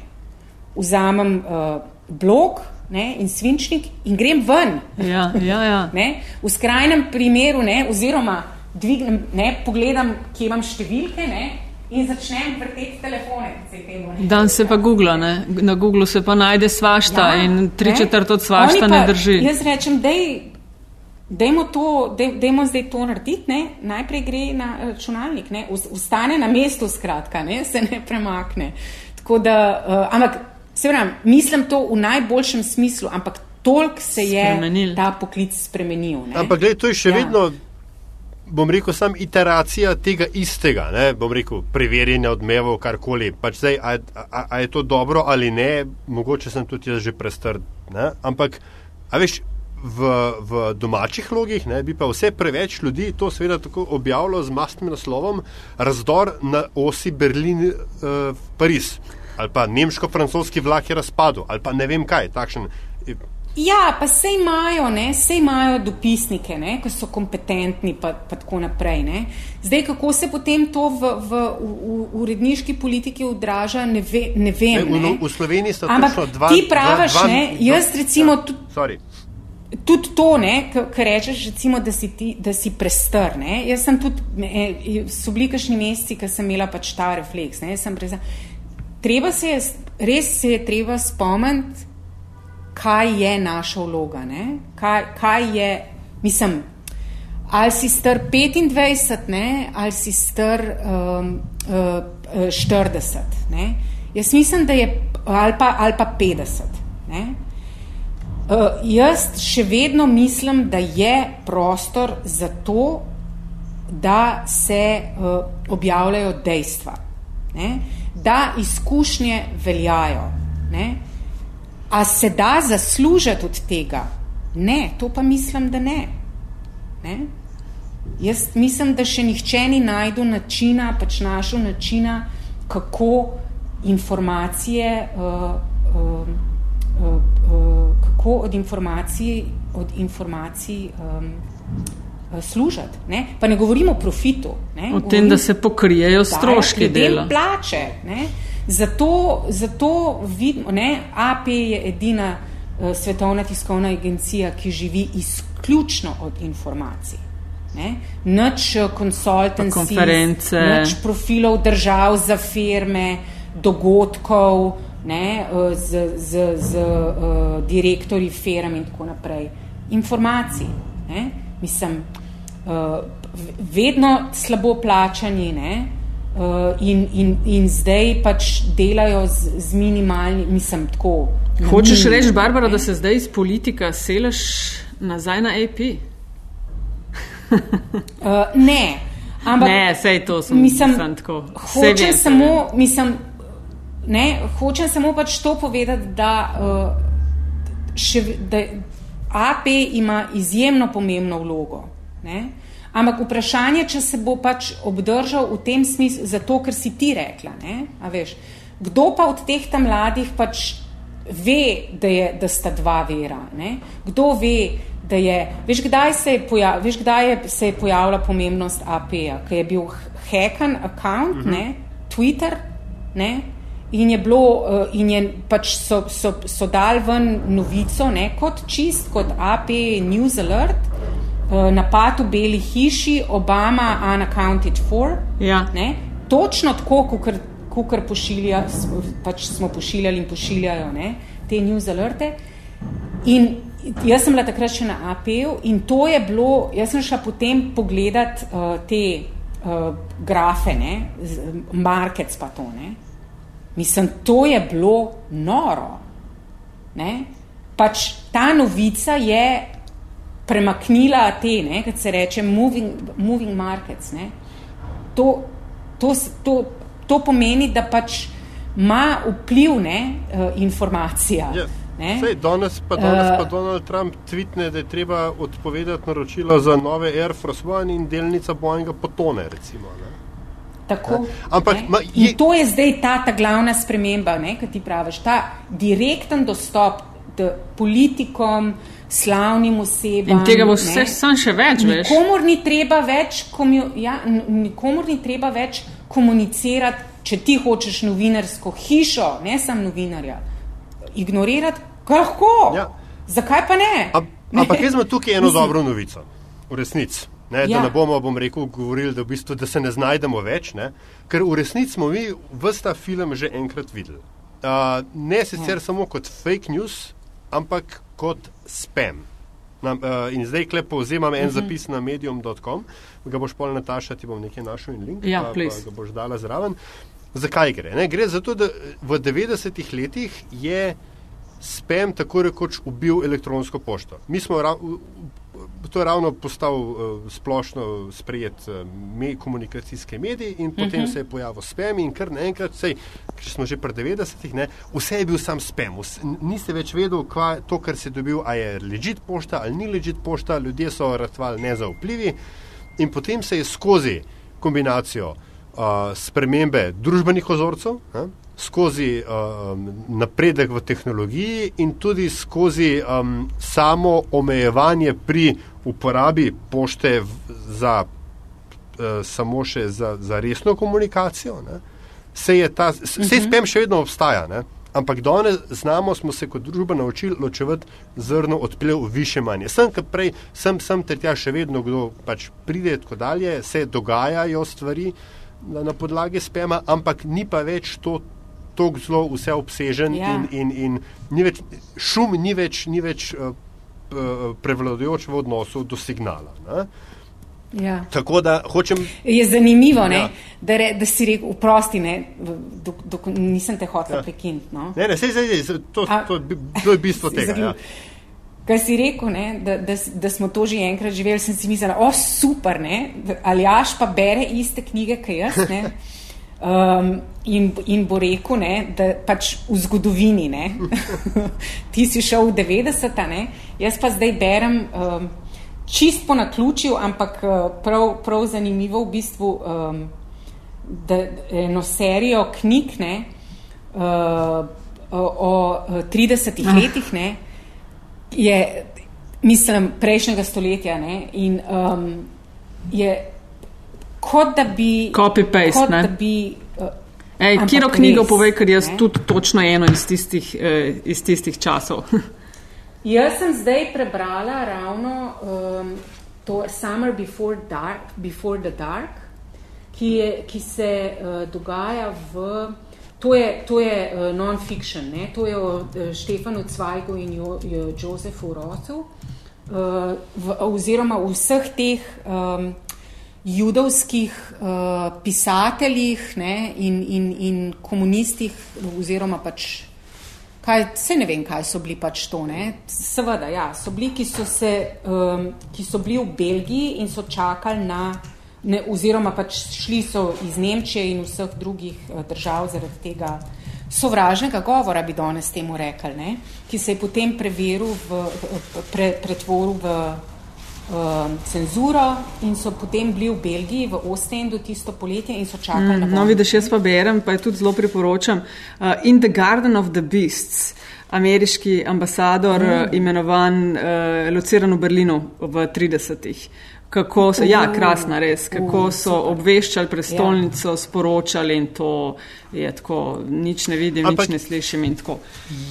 vzamem uh, blok ne, in svinčnik in grem ven. Ja, ja, ja. (laughs) Ne, v skrajnem primeru, ne, oziroma dvignem, ne, pogledam, kje imam številke. Ne, In začnem vrteti telefone. Dan se pa Google, ne? na Google se pa najde svašta ja, in tri četrt od svašta pa, ne drži. Jaz rečem, dej, dejmo, to, dej, dejmo zdaj to narediti, ne? najprej gre na računalnik, ne? ustane na mestu, skratka, ne? se ne premakne. Tako da, uh, ampak Se pravi, mislim to v najboljšem smislu, ampak toliko se je Spremenil. ta poklic spremenil. Ne? Ampak gledaj, to je še ja. vedno, bom rekel, sam iteracija tega istega, ne? bom rekel, preverjanja odmevov, karkoli. Pač zdaj, a, a, a je to dobro ali ne, mogoče sem tudi jaz že prestr. Ne? Ampak, a veš. V, v domačih logih ne, bi pa vse preveč ljudi to seveda tako objavilo z mastnim naslovom Razdor na osi Berlin-Pariz. Uh, ali pa nemško-francoski vlak je razpadel, ali pa ne vem kaj takšen. Ja, pa se imajo, ne, se imajo dopisnike, ne, ki so kompetentni, pa, pa tako naprej. Ne. Zdaj, kako se potem to v, v, v uredniški politiki odraža, ne, ve, ne vem. Ne. V, v Sloveniji so Ampak dva. Ti praviš, dva, dva, ne, jaz recimo ja, tudi. Tudi to, kar rečeš, recimo, da, si ti, da si prestr. Ne? Jaz sem tudi, so bili kašni meseci, ki sem imela pač ta refleks. Ne? Sem prezal, treba se je, res se je treba spomniti, kaj je naša vloga. Kaj, kaj je, mislim, ali si star 25, ne? ali si star um, uh, 40. Ne? Jaz mislim, da je ali pa, ali pa 50. Ne? Uh, jaz še vedno mislim, da je prostor za to, da se uh, objavljajo dejstva. Ne? da izkušnje veljajo. Ne? A se da zaslužiti od tega? Ne, to pa mislim, da ne. ne? Jaz mislim, da še nihče ni najdel načina, pač našel načina, kako informacije, uh, uh, uh, uh, kako od informacij, od informacij um, služati. Ne? Pa ne govorimo o profitu. Ne? O tem, da se pokrijejo stroški dela. Plače. Ne? Zato, zato vidimo, ne? AP je edina uh, svetovna tiskovna agencija, ki živi izključno od informacij. Ne? Nič konference, nič profilov držav za firme, dogodkov ne? z, z, z uh, direktorji firm in tako naprej. Informacij. Ne? Mislim, uh, vedno slabo plačani ne? Uh, in, in, in zdaj pač delajo z, z minimalni, mislim, tako. Hočeš reči, Barbara, da se zdaj iz politika seleš nazaj na AP? uh, ne. Ampak, ne, sej to sem, mislim, sem tako. Hočem samo, mislim, ne, hočem samo pač to povedati, da, uh, še, da AP ima izjemno pomembno vlogo. Ne? Ampak vprašanje, če se bo pač obdržal v tem smislu, zato ker si ti rekla. Veš, kdo pa od teh tam mladih pač ve, da, je, da sta dva vera? Ne? Kdo ve, da je, veš, kdaj se je, pojav, veš, kdaj je, se je pojavila pomembnost AP-ja, ki je bil hekan account, uh mhm. -huh. ne, Twitter, ne, in je bilo, uh, in je pač so, so, so dal ven novico, ne, kot čist, kot AP News Alert, napad v Beli hiši, Obama unaccounted for, ja. ne, točno tako, kot pošilja, pač smo pošiljali in pošiljajo, ne, te News Alerte, in jaz sem bila takrat še na APU in to je bilo, jaz sem šla potem pogledat uh, te uh, grafe, ne, markets pa to, ne. Mislim, to je bilo noro. Ne. Pač ta novica je premaknila te, ne, kad se reče moving, moving markets, ne. To, to, to, to pomeni, da pač ima vpliv, ne, uh, informacija. Yes. Ja. Sej, danes pa, danes pa uh, Donald Trump tvitne, da je treba odpovedati naročila za nove Air Force One in delnica Boeinga potone. Recimo, Tako, Ampak, ma, je... In to je zdaj ta, ta glavna sprememba, ki ti praviš, ta direkten dostop politikom, slavnim osebam. In tega bo vse sam še več. Nikomor ni, treba več komu, ja, nikomor ni treba več komunicirati, če ti hočeš novinarsko hišo, ne samo novinarja ignorirati, lahko. Ja. Zakaj pa ne? Ampak jaz imam tukaj eno Mislim. dobro novico, v resnici. Ne, ja. Da ne bomo, bom rekel, govorili, da, v bistvu, da se ne znajdemo več, ne? ker v resnici smo mi vsta film že enkrat videli. Uh, ne sicer ja. samo kot fake news, ampak kot spam. Na, uh, in zdaj klepo vzemam en uh mhm. -huh. zapis na medium.com, ga boš pol nataša, ti bom nekaj našel in link, ja, pa, pa ga boš dala zraven. Zakaj gre? Ne? Gre za to, da v 90-ih letih je spam tako rekoč ubil elektronsko pošto. Mi smo ra to je ravno postal uh, splošno sprejet uh, me komunikacijske medije in potem uh mhm. -huh. se je pojavil spam in kar naenkrat, če smo že pri 90-ih, vse je bil sam spam. Vse, niste več vedeli, kaj to, kar se je dobil, a je legit pošta ali ni legit pošta, ljudje so ratvali nezaupljivi in potem se je skozi kombinacijo uh, spremembe družbenih ozorcev, uh, skozi um, napredek v tehnologiji in tudi skozi um, samo omejevanje pri uporabi pošte za uh, samo še za, za resno komunikacijo. Ne, se je ta, se uh -huh. spem še vedno obstaja, ne, ampak danes znamo, smo se kot družba naučili ločevati zrno od plev više manje. Sem, kar prej, sem, sem ter tja še vedno, kdo pač pride tako dalje, se dogajajo stvari na, na podlagi spema, ampak ni pa več to tako zelo vseobsežen ja. in, in, in ni več, šum ni več, ni več uh, prevladujoč v odnosu do signala. Ja. Tako da hočem. Je zanimivo, ja. da, re, da si rekel, prosti, ne, dok, dok, nisem te hotel ja. prekiniti. No. Ne, ne, sej, sej, sej, to, A, to, to je bistvo (laughs) tega. Ja. Kaj si rekel, ne, da, da, da smo to že enkrat živeli, sem si mislila, o super, ne, ali jaš pa bere iste knjige, kaj jaz. (laughs) Um, in, in bo rekel, ne, da pač v zgodovini, ne, (laughs) ti si šel v 90-ta, jaz pa zdaj berem um, čist po naključju, ampak uh, prav, prav zanimivo v bistvu um, da, eno serijo knjig ne, uh, o, o 30 Ah. letih, ne, je, mislim, prejšnjega stoletja. Ne, in um, je kot da bi. Copy-paste, ne. da bi, uh, Ej, kjero knjigo res, povej, ker jaz ne. tudi točno eno iz tistih, eh, iz tistih časov. (laughs) Jaz sem zdaj prebrala ravno um, to Summer Before, dark, Before the Dark, ki, je, ki se uh, dogaja v. To je, to je uh, non-fiction, ne? to je o uh, Štefanu Cvajgu in jo, jo, Josefu Rosu, uh, v, oziroma v vseh teh um, judovskih uh, pisateljih ne? in, in, in komunistih, oziroma pač kaj, se ne vem, kaj so bili pač to. Ne? Seveda, ja, so bili, ki so, se, um, ki so bili v Belgiji in so čakali na, ne, oziroma pač šli so iz Nemčije in vseh drugih uh, držav zaradi tega sovražnega govora, bi danes temu rekli, ne? ki se je potem preveril, v, pre, pretvoril v cenzuro in so potem bili v Belgiji, v Ostendu tisto poletje in so čakali mm, na No, vojno. vidiš, jaz pa berem, pa je tudi zelo priporočam. Uh, In the Garden of the Beasts, ameriški ambasador, mm. imenovan, uh, lociran v Berlinu v 30-ih. Kako so, ja, krasna res, kako so obveščali prestolnico, sporočali in to je tako, nič ne vidim, Ampak- nič ne slišim in tako.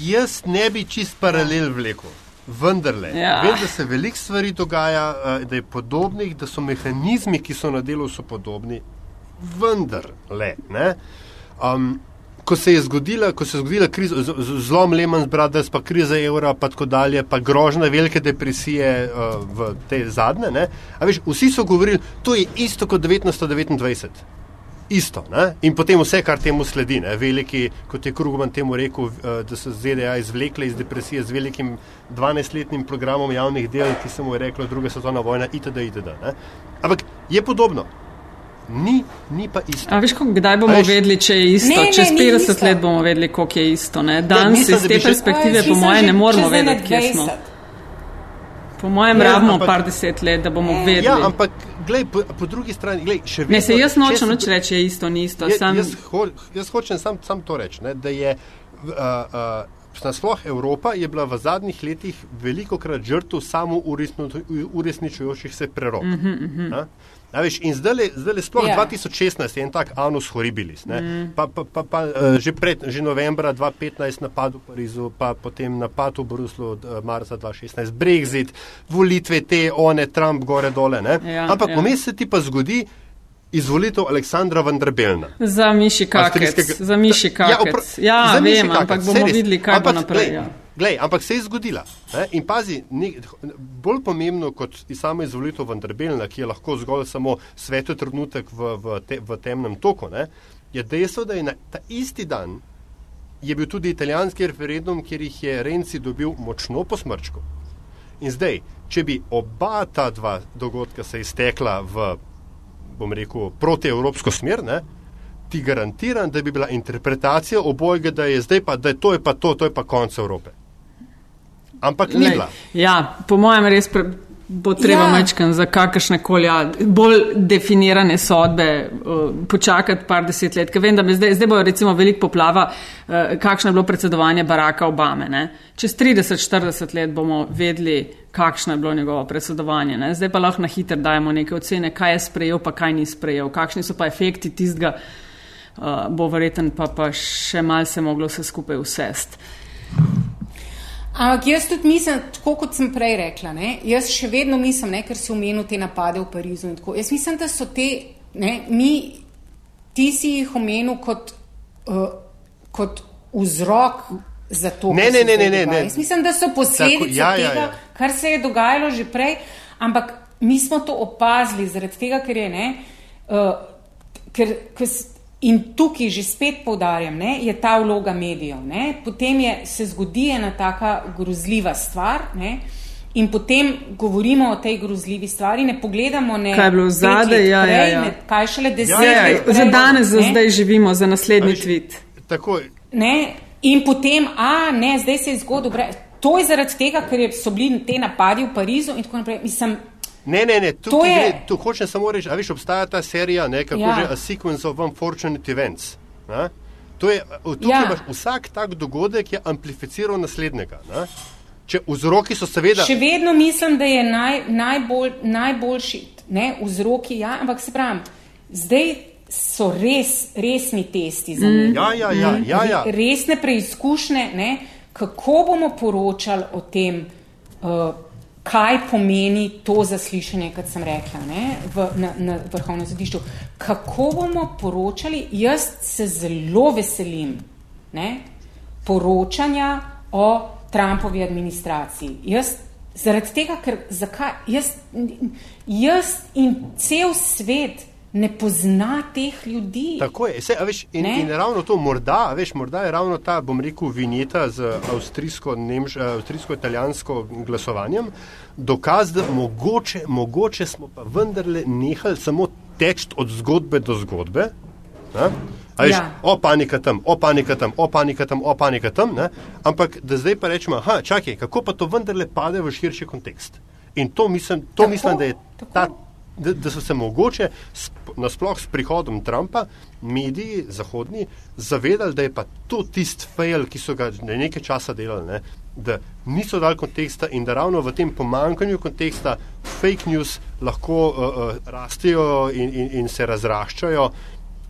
Jaz ne bi čist paralel vlekel. Vendarle, Ja. vem, da se veliko stvari dogaja, eh, da je podobnih, da so mehanizmi, ki so na delu, so podobni. Vendarle. ne. Um, ko se je zgodila, ko se je zgodila kriza, zlom Lehman Brothers, pa kriza evra, pa tako dalje, pa grožnja velike depresije uh, v te zadnje, ne, a veš, vsi so govorili, to je isto kot 1929. Isto. Ne? In potem vse, kar temu sledi. Ne? Veliki, kot je Krugman temu rekel, eh, da so ZDA izvlekle iz depresije z velikim 12-letnim programom javnih del, ki se mu je reklo druga svetovna vojna, itd. itd. ne. Ampak je podobno. Ni, ni pa isto. A veš, kako- kdaj bomo vedeli, če je isto? Ne, ne, Čez ni 50 isto. let bomo vedeli, koliko je isto. Ne? Danes mislim, iz te perspektive, po mislim, moje, že ne moremo ene vedeti, kje smo. 20. Po mojem, Ne, rabimo ampak- par deset let, da bomo vedeli. Ja, ampak glej, po, po drugi strani, glej, še vedno. Ne, se jaz če nočem nič reči, je isto, ni isto. Je, Sam, jaz, ho, jaz hočem sam, sam to reči, ne, da je uh, uh, nasploh Evropa je bila v zadnjih letih veliko krat žrtev samo uresničujočih se prerok. Uh -huh, uh -huh. A veš, in zdaj, zdaj sploh Ja. yeah. 2016 je en tak anus horribilis. Mm. Pa, pa, pa, pa uh, že, pred, že novembra 2015 napad v Parizu, pa potem napad v Bruslu uh, marca 2016, Brexit, volitve te, one, Trump, gore dole. ne. Ja, Ampak ja. vmes se ti pa zgodi izvolitev Aleksandra Vanderbelna. Za miši kakec, za miši kakec. opra- Ja, za vem, kakec, ampak bomo res. videli, kaj bo Ampak, naprej. glej, Ja. Glej, ampak se je zgodila. Ne? In pazi, ni, bolj pomembno kot i sama izvolitev Vanderbelna, ki je lahko zgolj samo svetu trenutek v, v, te, v temnem toku, ne? je dejstvo, da je na ta isti dan je bil tudi italijanski referendum, kjer jih je Renci dobil močno po smrčku. In zdaj, če bi oba ta dva dogodka se iztekla v, bom rekel, protievropsko smer, ne, ti garantiram, da bi bila interpretacija obojega, da je zdaj pa, da je to je pa to, to je pa konec Evrope. Ampak ni bila. Ja, po mojem res pre, bo treba Ja. mečkan za kakršne koli ja, bolj definirane sodbe uh, počakati par deset let. Ker vem, da me zdaj, zdaj bo recimo veliko poplava, uh, kakšno je bilo predsedovanje Baracka Obame. Ne? Čez 30-40 let bomo vedeli, kakšno je bilo njegovo predsedovanje. Ne? Zdaj pa lahko na hitro dajemo neke ocene, kaj je sprejel, pa kaj ni sprejel, kakšni so pa efekti tistega, uh, bo verjeten pa, pa še malce moglo vse skupaj usest. Ampak jaz tudi mislim, tako kot sem prej rekla, ne, jaz še vedno mislim, ne, ker si omenil te napade v Parizu in tako. Jaz mislim, da so te, ne, mi, ti si jih omenil kot, uh, kot vzrok za to, Ne, ne, ne, ne, ne, ne. Jaz mislim, da so posledice Tako, ja, ja, tega, ja. kar se je dogajalo že prej, ampak mi smo to opazili zaradi tega, ker je ne. Uh, ker, ker, in tukaj že spet poudarjam, ne, je ta vloga medijev. Ne, potem je, se zgodi ena taka grozljiva stvar. Ne, In potem govorimo o tej grozljivi stvari, ne pogledamo ne Kaj je bilo zadaj, let ja, ja, prej, ja. ne, kaj šele deset Ja, ja, let ja. prej. Za danes, za ne. zdaj živimo, za naslednji A veš, tweet. Tako, Ne? In potem, a ne, zdaj se je zgodil. To je zaradi tega, ker so bili te napadi v Parizu in tako naprej. Mislim, Ne, ne, ne, tu, To je- gre, tu hočem samo reči, a veš, obstaja ta serija, ne, kako Ja. že, A Sequence of Unfortunate Events. Ne? To je, tukaj Ja. imaš vsak tak dogodek je amplificiral naslednjega. Ne? Če vzroki so seveda. Še vedno mislim, da je naj, najbolj, najboljši ne, vzroki, ja, ampak se pravi, zdaj so res resni testi za me. Ja, ja, ja, ja, ja. Resne preizkušnje, ne, kako bomo poročali o tem, uh, kaj pomeni to zaslišanje, kot sem rekla, ne, v, na, na vrhovnem sodišču. Kako bomo poročali, jaz se zelo veselim ne, poročanja o Trumpovi administraciji. Jaz, zaradi tega, ker zakaj, jaz, jaz in cel svet ne pozna teh ljudi. Tako je, se, veš, in, Ne? in ravno to, morda, veš, morda je ravno ta, bom rekel, vinjeta z eh, avstrijsko-italijansko glasovanjem dokaz, da mogoče, mogoče smo pa vendarle nehali samo teči od zgodbe do zgodbe. Ne? A Veš, ja. O panika tam, o panika tam, o panika tam, o panika tam, ne? ampak da zdaj pa rečemo, aha, čakaj, kako pa to vendarle pade v širši kontekst. In to mislim, to Tako, mislim da je tako. ta da, da so se mogoče sp- nasploh s prihodom Trumpa mediji zahodni zavedali, da je pa to tisti fail, ki so ga ne nekaj časa delali, ne? da niso dali konteksta in da ravno v tem pomankanju konteksta fake news lahko uh, uh, rastejo in, in, in se razraščajo.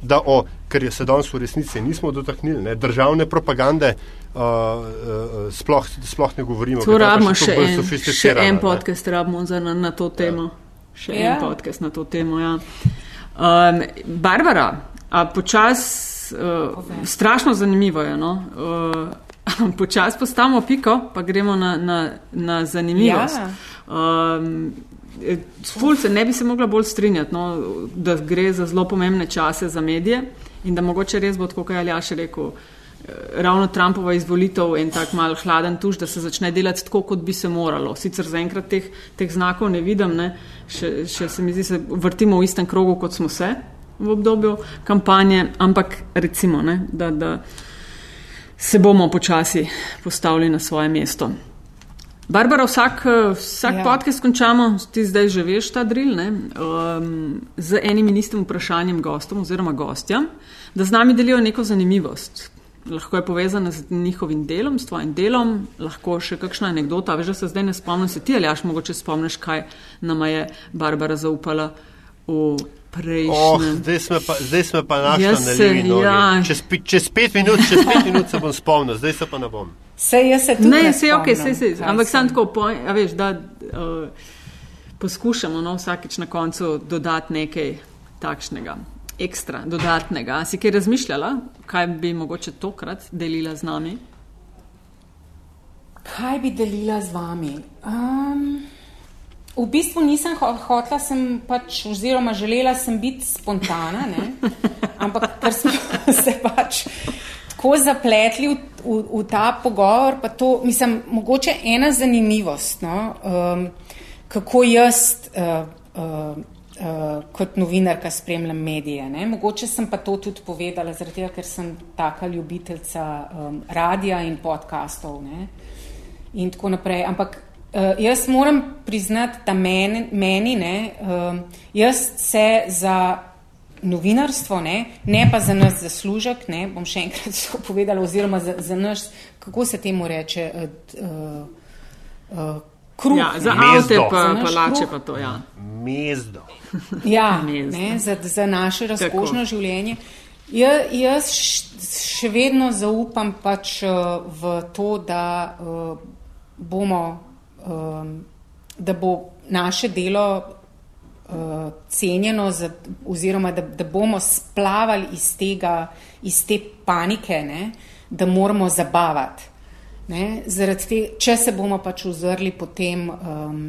Da, o, ker je se danes v resnici nismo dotaknili, ne, državne propagande uh, uh, sploh, sploh ne govorimo. Tu ker ta je pa rabimo še še en, še podcast, rabimo za, na, na to temo. Še Ja. en podcast na to temo. Ja. Um, Barbara, a počas, uh, strašno zanimivo je. No? Uh, (laughs) počas postavimo piko, pa gremo na, na, na zanimivost. Ja. Um, Ful se ne bi se mogla bolj strinjati, no, da gre za zelo pomembne čase za medije in da mogoče res bo, tako kot je Aljaš rekel, eh, ravno Trumpova izvolitev en tak mal hladen tuš, da se začne delati tako, kot bi se moralo. Sicer zaenkrat teh, teh znakov ne vidim, ne. Še, še se mi zdi, se vrtimo v istem krogu, kot smo se v obdobju kampanje, ampak recimo, ne, da, da se bomo počasi postavili na svoje mesto. Barbara, vsak, eh, vsak Ja. podcast končamo, ti zdaj že veš ta drill, ne, um, z enim in istim vprašanjem gostom oziroma gostjam, da z nami delijo neko zanimivost. Lahko je povezana z njihovim delom, s tvojim delom, lahko še kakšna anekdota. Veš, da se zdaj ne spomnim, se ti ali jaš mogoče spomniš, kaj nama je Barbara zaupala v prejšnjem. Oh, zdaj smo pa, zdaj smo pa našli na se- levi nogi. ja. Čez, čez pet minut, čez pet minut se bom spomnil, zdaj se pa ne bom. Sej jaz se tudi Ne, ne se je ok, se, se, ampak sem. tako, po, a veš, da uh, poskušamo no, vsakeč na koncu dodati nekaj takšnega, ekstra, dodatnega. Si kaj razmišljala, kaj bi mogoče tokrat delila z nami? Kaj bi delila z vami? Um, v bistvu nisem ho hotela, sem pač, oziroma želela sem biti spontana, ne? (laughs) ampak ker smo (laughs) se pač tako zapletli v, v, v ta pogovor, pa to, mislim, mogoče ena zanimivost, no? um, kako jaz. Uh, uh, Uh, kot novinarka spremljam medije. Ne? Mogoče sem pa to tudi povedala, zaradi tega, ker sem taka ljubiteljca um, radija in podkastov. Ne? in tako naprej. Ampak uh, jaz moram priznati, da meni, meni ne, uh, jaz se za novinarstvo, ne, ne pa za nas zaslužek, ne, bom še enkrat (laughs) to povedala, oziroma za, za naš, kako se temu reče, uh, uh, kruh. Ja, za avte pa palače kruh. pa to, ja. Mezdo. Ja, Mezdo. (laughs) ne, za, za naše razkošno Tako. življenje. Ja, jaz še vedno zaupam pač uh, v to, da uh, bomo, um, da bo naše delo uh, cenjeno, za, oziroma da, da bomo splavali iz, tega, iz te panike, ne, da moramo zabavati. Ne, te, če se bomo pač ozrli potem um,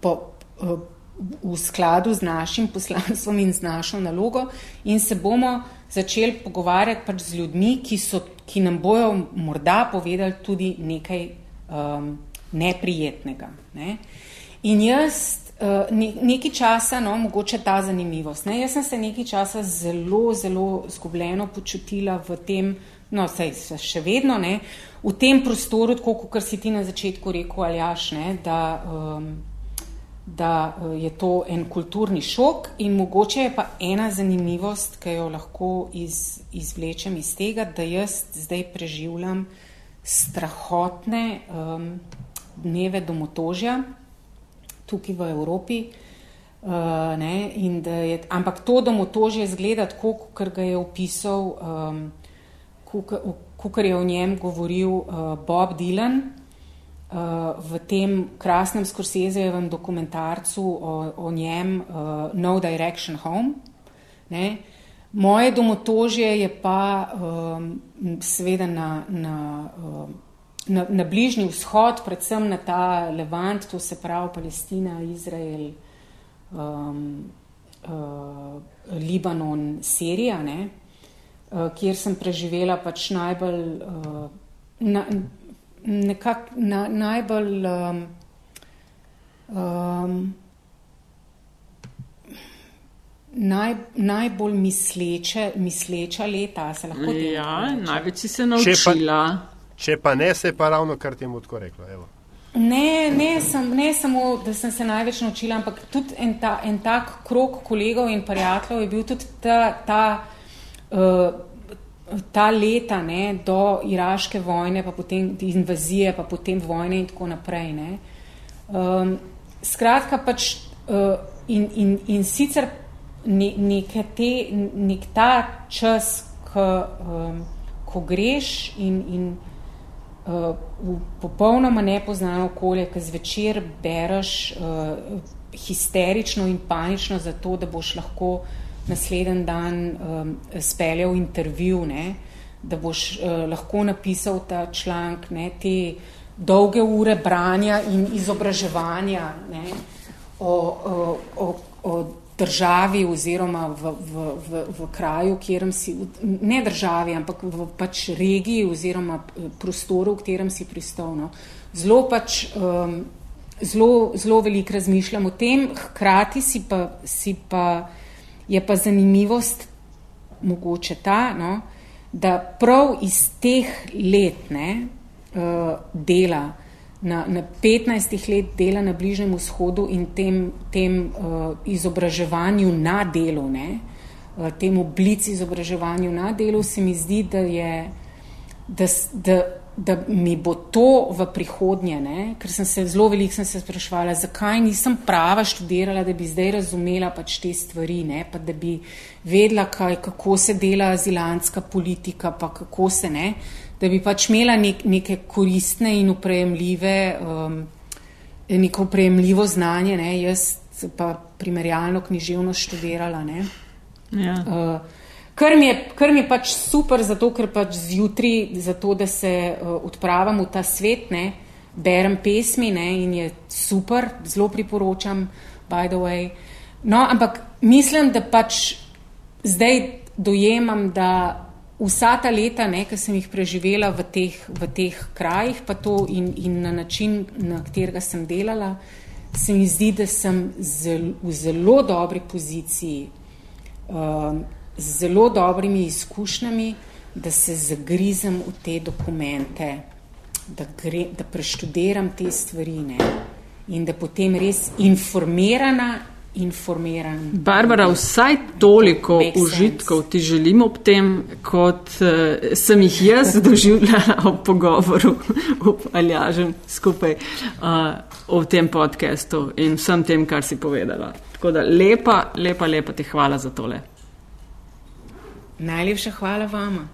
po, uh, v skladu z našim poslanstvom in z našo nalogo in se bomo začeli pogovarjati pač z ljudmi, ki, so, ki nam bojo morda povedali tudi nekaj um, neprijetnega. Ne. In jaz uh, ne, nekaj časa, no, mogoče ta zanimivost. Ne, jaz sem se nekaj časa zelo, zelo zgubljeno počutila v tem, no, sej se še vedno, ne, v tem prostoru, tako kot si ti na začetku rekel, Aljaš, ne, da um, da uh, je to en kulturni šok in mogoče je pa ena zanimivost, ki jo lahko iz, izvlečem iz tega, da jaz zdaj preživljam strahotne um, dneve domotožja tukaj v Evropi. Uh, ne, je, ampak to domotožje zgleda tako, kot ga je opisal, um, kot je o njem govoril uh, Bob Dylan uh, v tem krasnem Scorsesejevem dokumentarcu o, o njem uh, No Direction Home. Ne. Moje domotožje je pa um, seveda na, na, um, na, na bližnji vzhod, predvsem na ta Levant, to se pravi Palestina, Izrael, um, uh, Libanon, Sirija, ne, kjer sem preživela pač najbolj. Uh, na, nekako na, najbolj um, um, naj, najbolj misleče, misleča leta, se lahko reče. Ja, največ si se naučila. Če pa, če pa ne, se je pa ravno kar temu tako reklo. Evo. Ne, ne, sem, ne samo, da sem se največ naučila, ampak tudi en, ta, en tak krok kolegov in prijateljev je bil tudi ta, ta ta leta ne, do iraške vojne, pa potem invazije, pa potem vojne in tako naprej. Ne. Um, skratka, pač uh, in, in, in sicer ne, te, nek ta čas, ko, um, ko greš in, in uh, v popolnoma nepoznano okolje, ki zvečer bereš uh, histerično in panično za to, da boš lahko naslednji dan um, speljal intervju, ne, da boš uh, lahko napisal ta članek, ne, te dolge ure branja in izobraževanja ne, o, o, o, o državi oziroma v, v, v, v kraju, kjerem si, ne državi, ampak v pač regiji oziroma eh, prostoru, v katerem si pristovno. Zelo pač um, zelo, zelo veliko razmišljam o tem, hkrati si pa, si pa Je pa zanimivost mogoče ta, no, da prav iz teh let ne, uh, dela, na, na 15 let dela na Bližnjem vzhodu in tem, tem uh, izobraževanju na delu, ne, uh, tem oblici izobraževanju na delu, se mi zdi, da je. Da, da, da mi bo to v prihodnje, ne? ker sem se zelo veliko sem se sprašvala, zakaj nisem prava študirala, da bi zdaj razumela pač te stvari, ne? pa da bi vedela, kaj, kako se dela azilantska politika, pa kako se ne, da bi pač imela nek, neke koristne in uprejemljive, um, neko uprejemljivo znanje, ne? jaz pa primerjalno književnost študirala. Ja. Uh, Kar mi, je, kar mi je pač super, zato ker pač zjutraj, zato da se uh, odpravim v ta svet, ne, berem pesmi ne, in je super, zelo priporočam, by the way. No, ampak mislim, da pač zdaj dojemam, da vsa ta leta, ki sem jih preživela v teh, v teh krajih, pa to in, in na način, na katerega sem delala, se mi zdi, da sem zel, v zelo dobri poziciji. Uh, z zelo dobrimi izkušnjami, da se zagrizem v te dokumente, da, gre, da preštudiram te stvari ne? in da potem res informirana. Barbara, vsaj toliko užitkov ti želim ob tem, kot uh, sem jih jaz doživljala ob pogovoru ob Aljažem skupaj uh, v tem podkastu in vsem tem, kar si povedala. Tako da lepa, lepa, lepa ti hvala za tole. Najlepša hvala vama.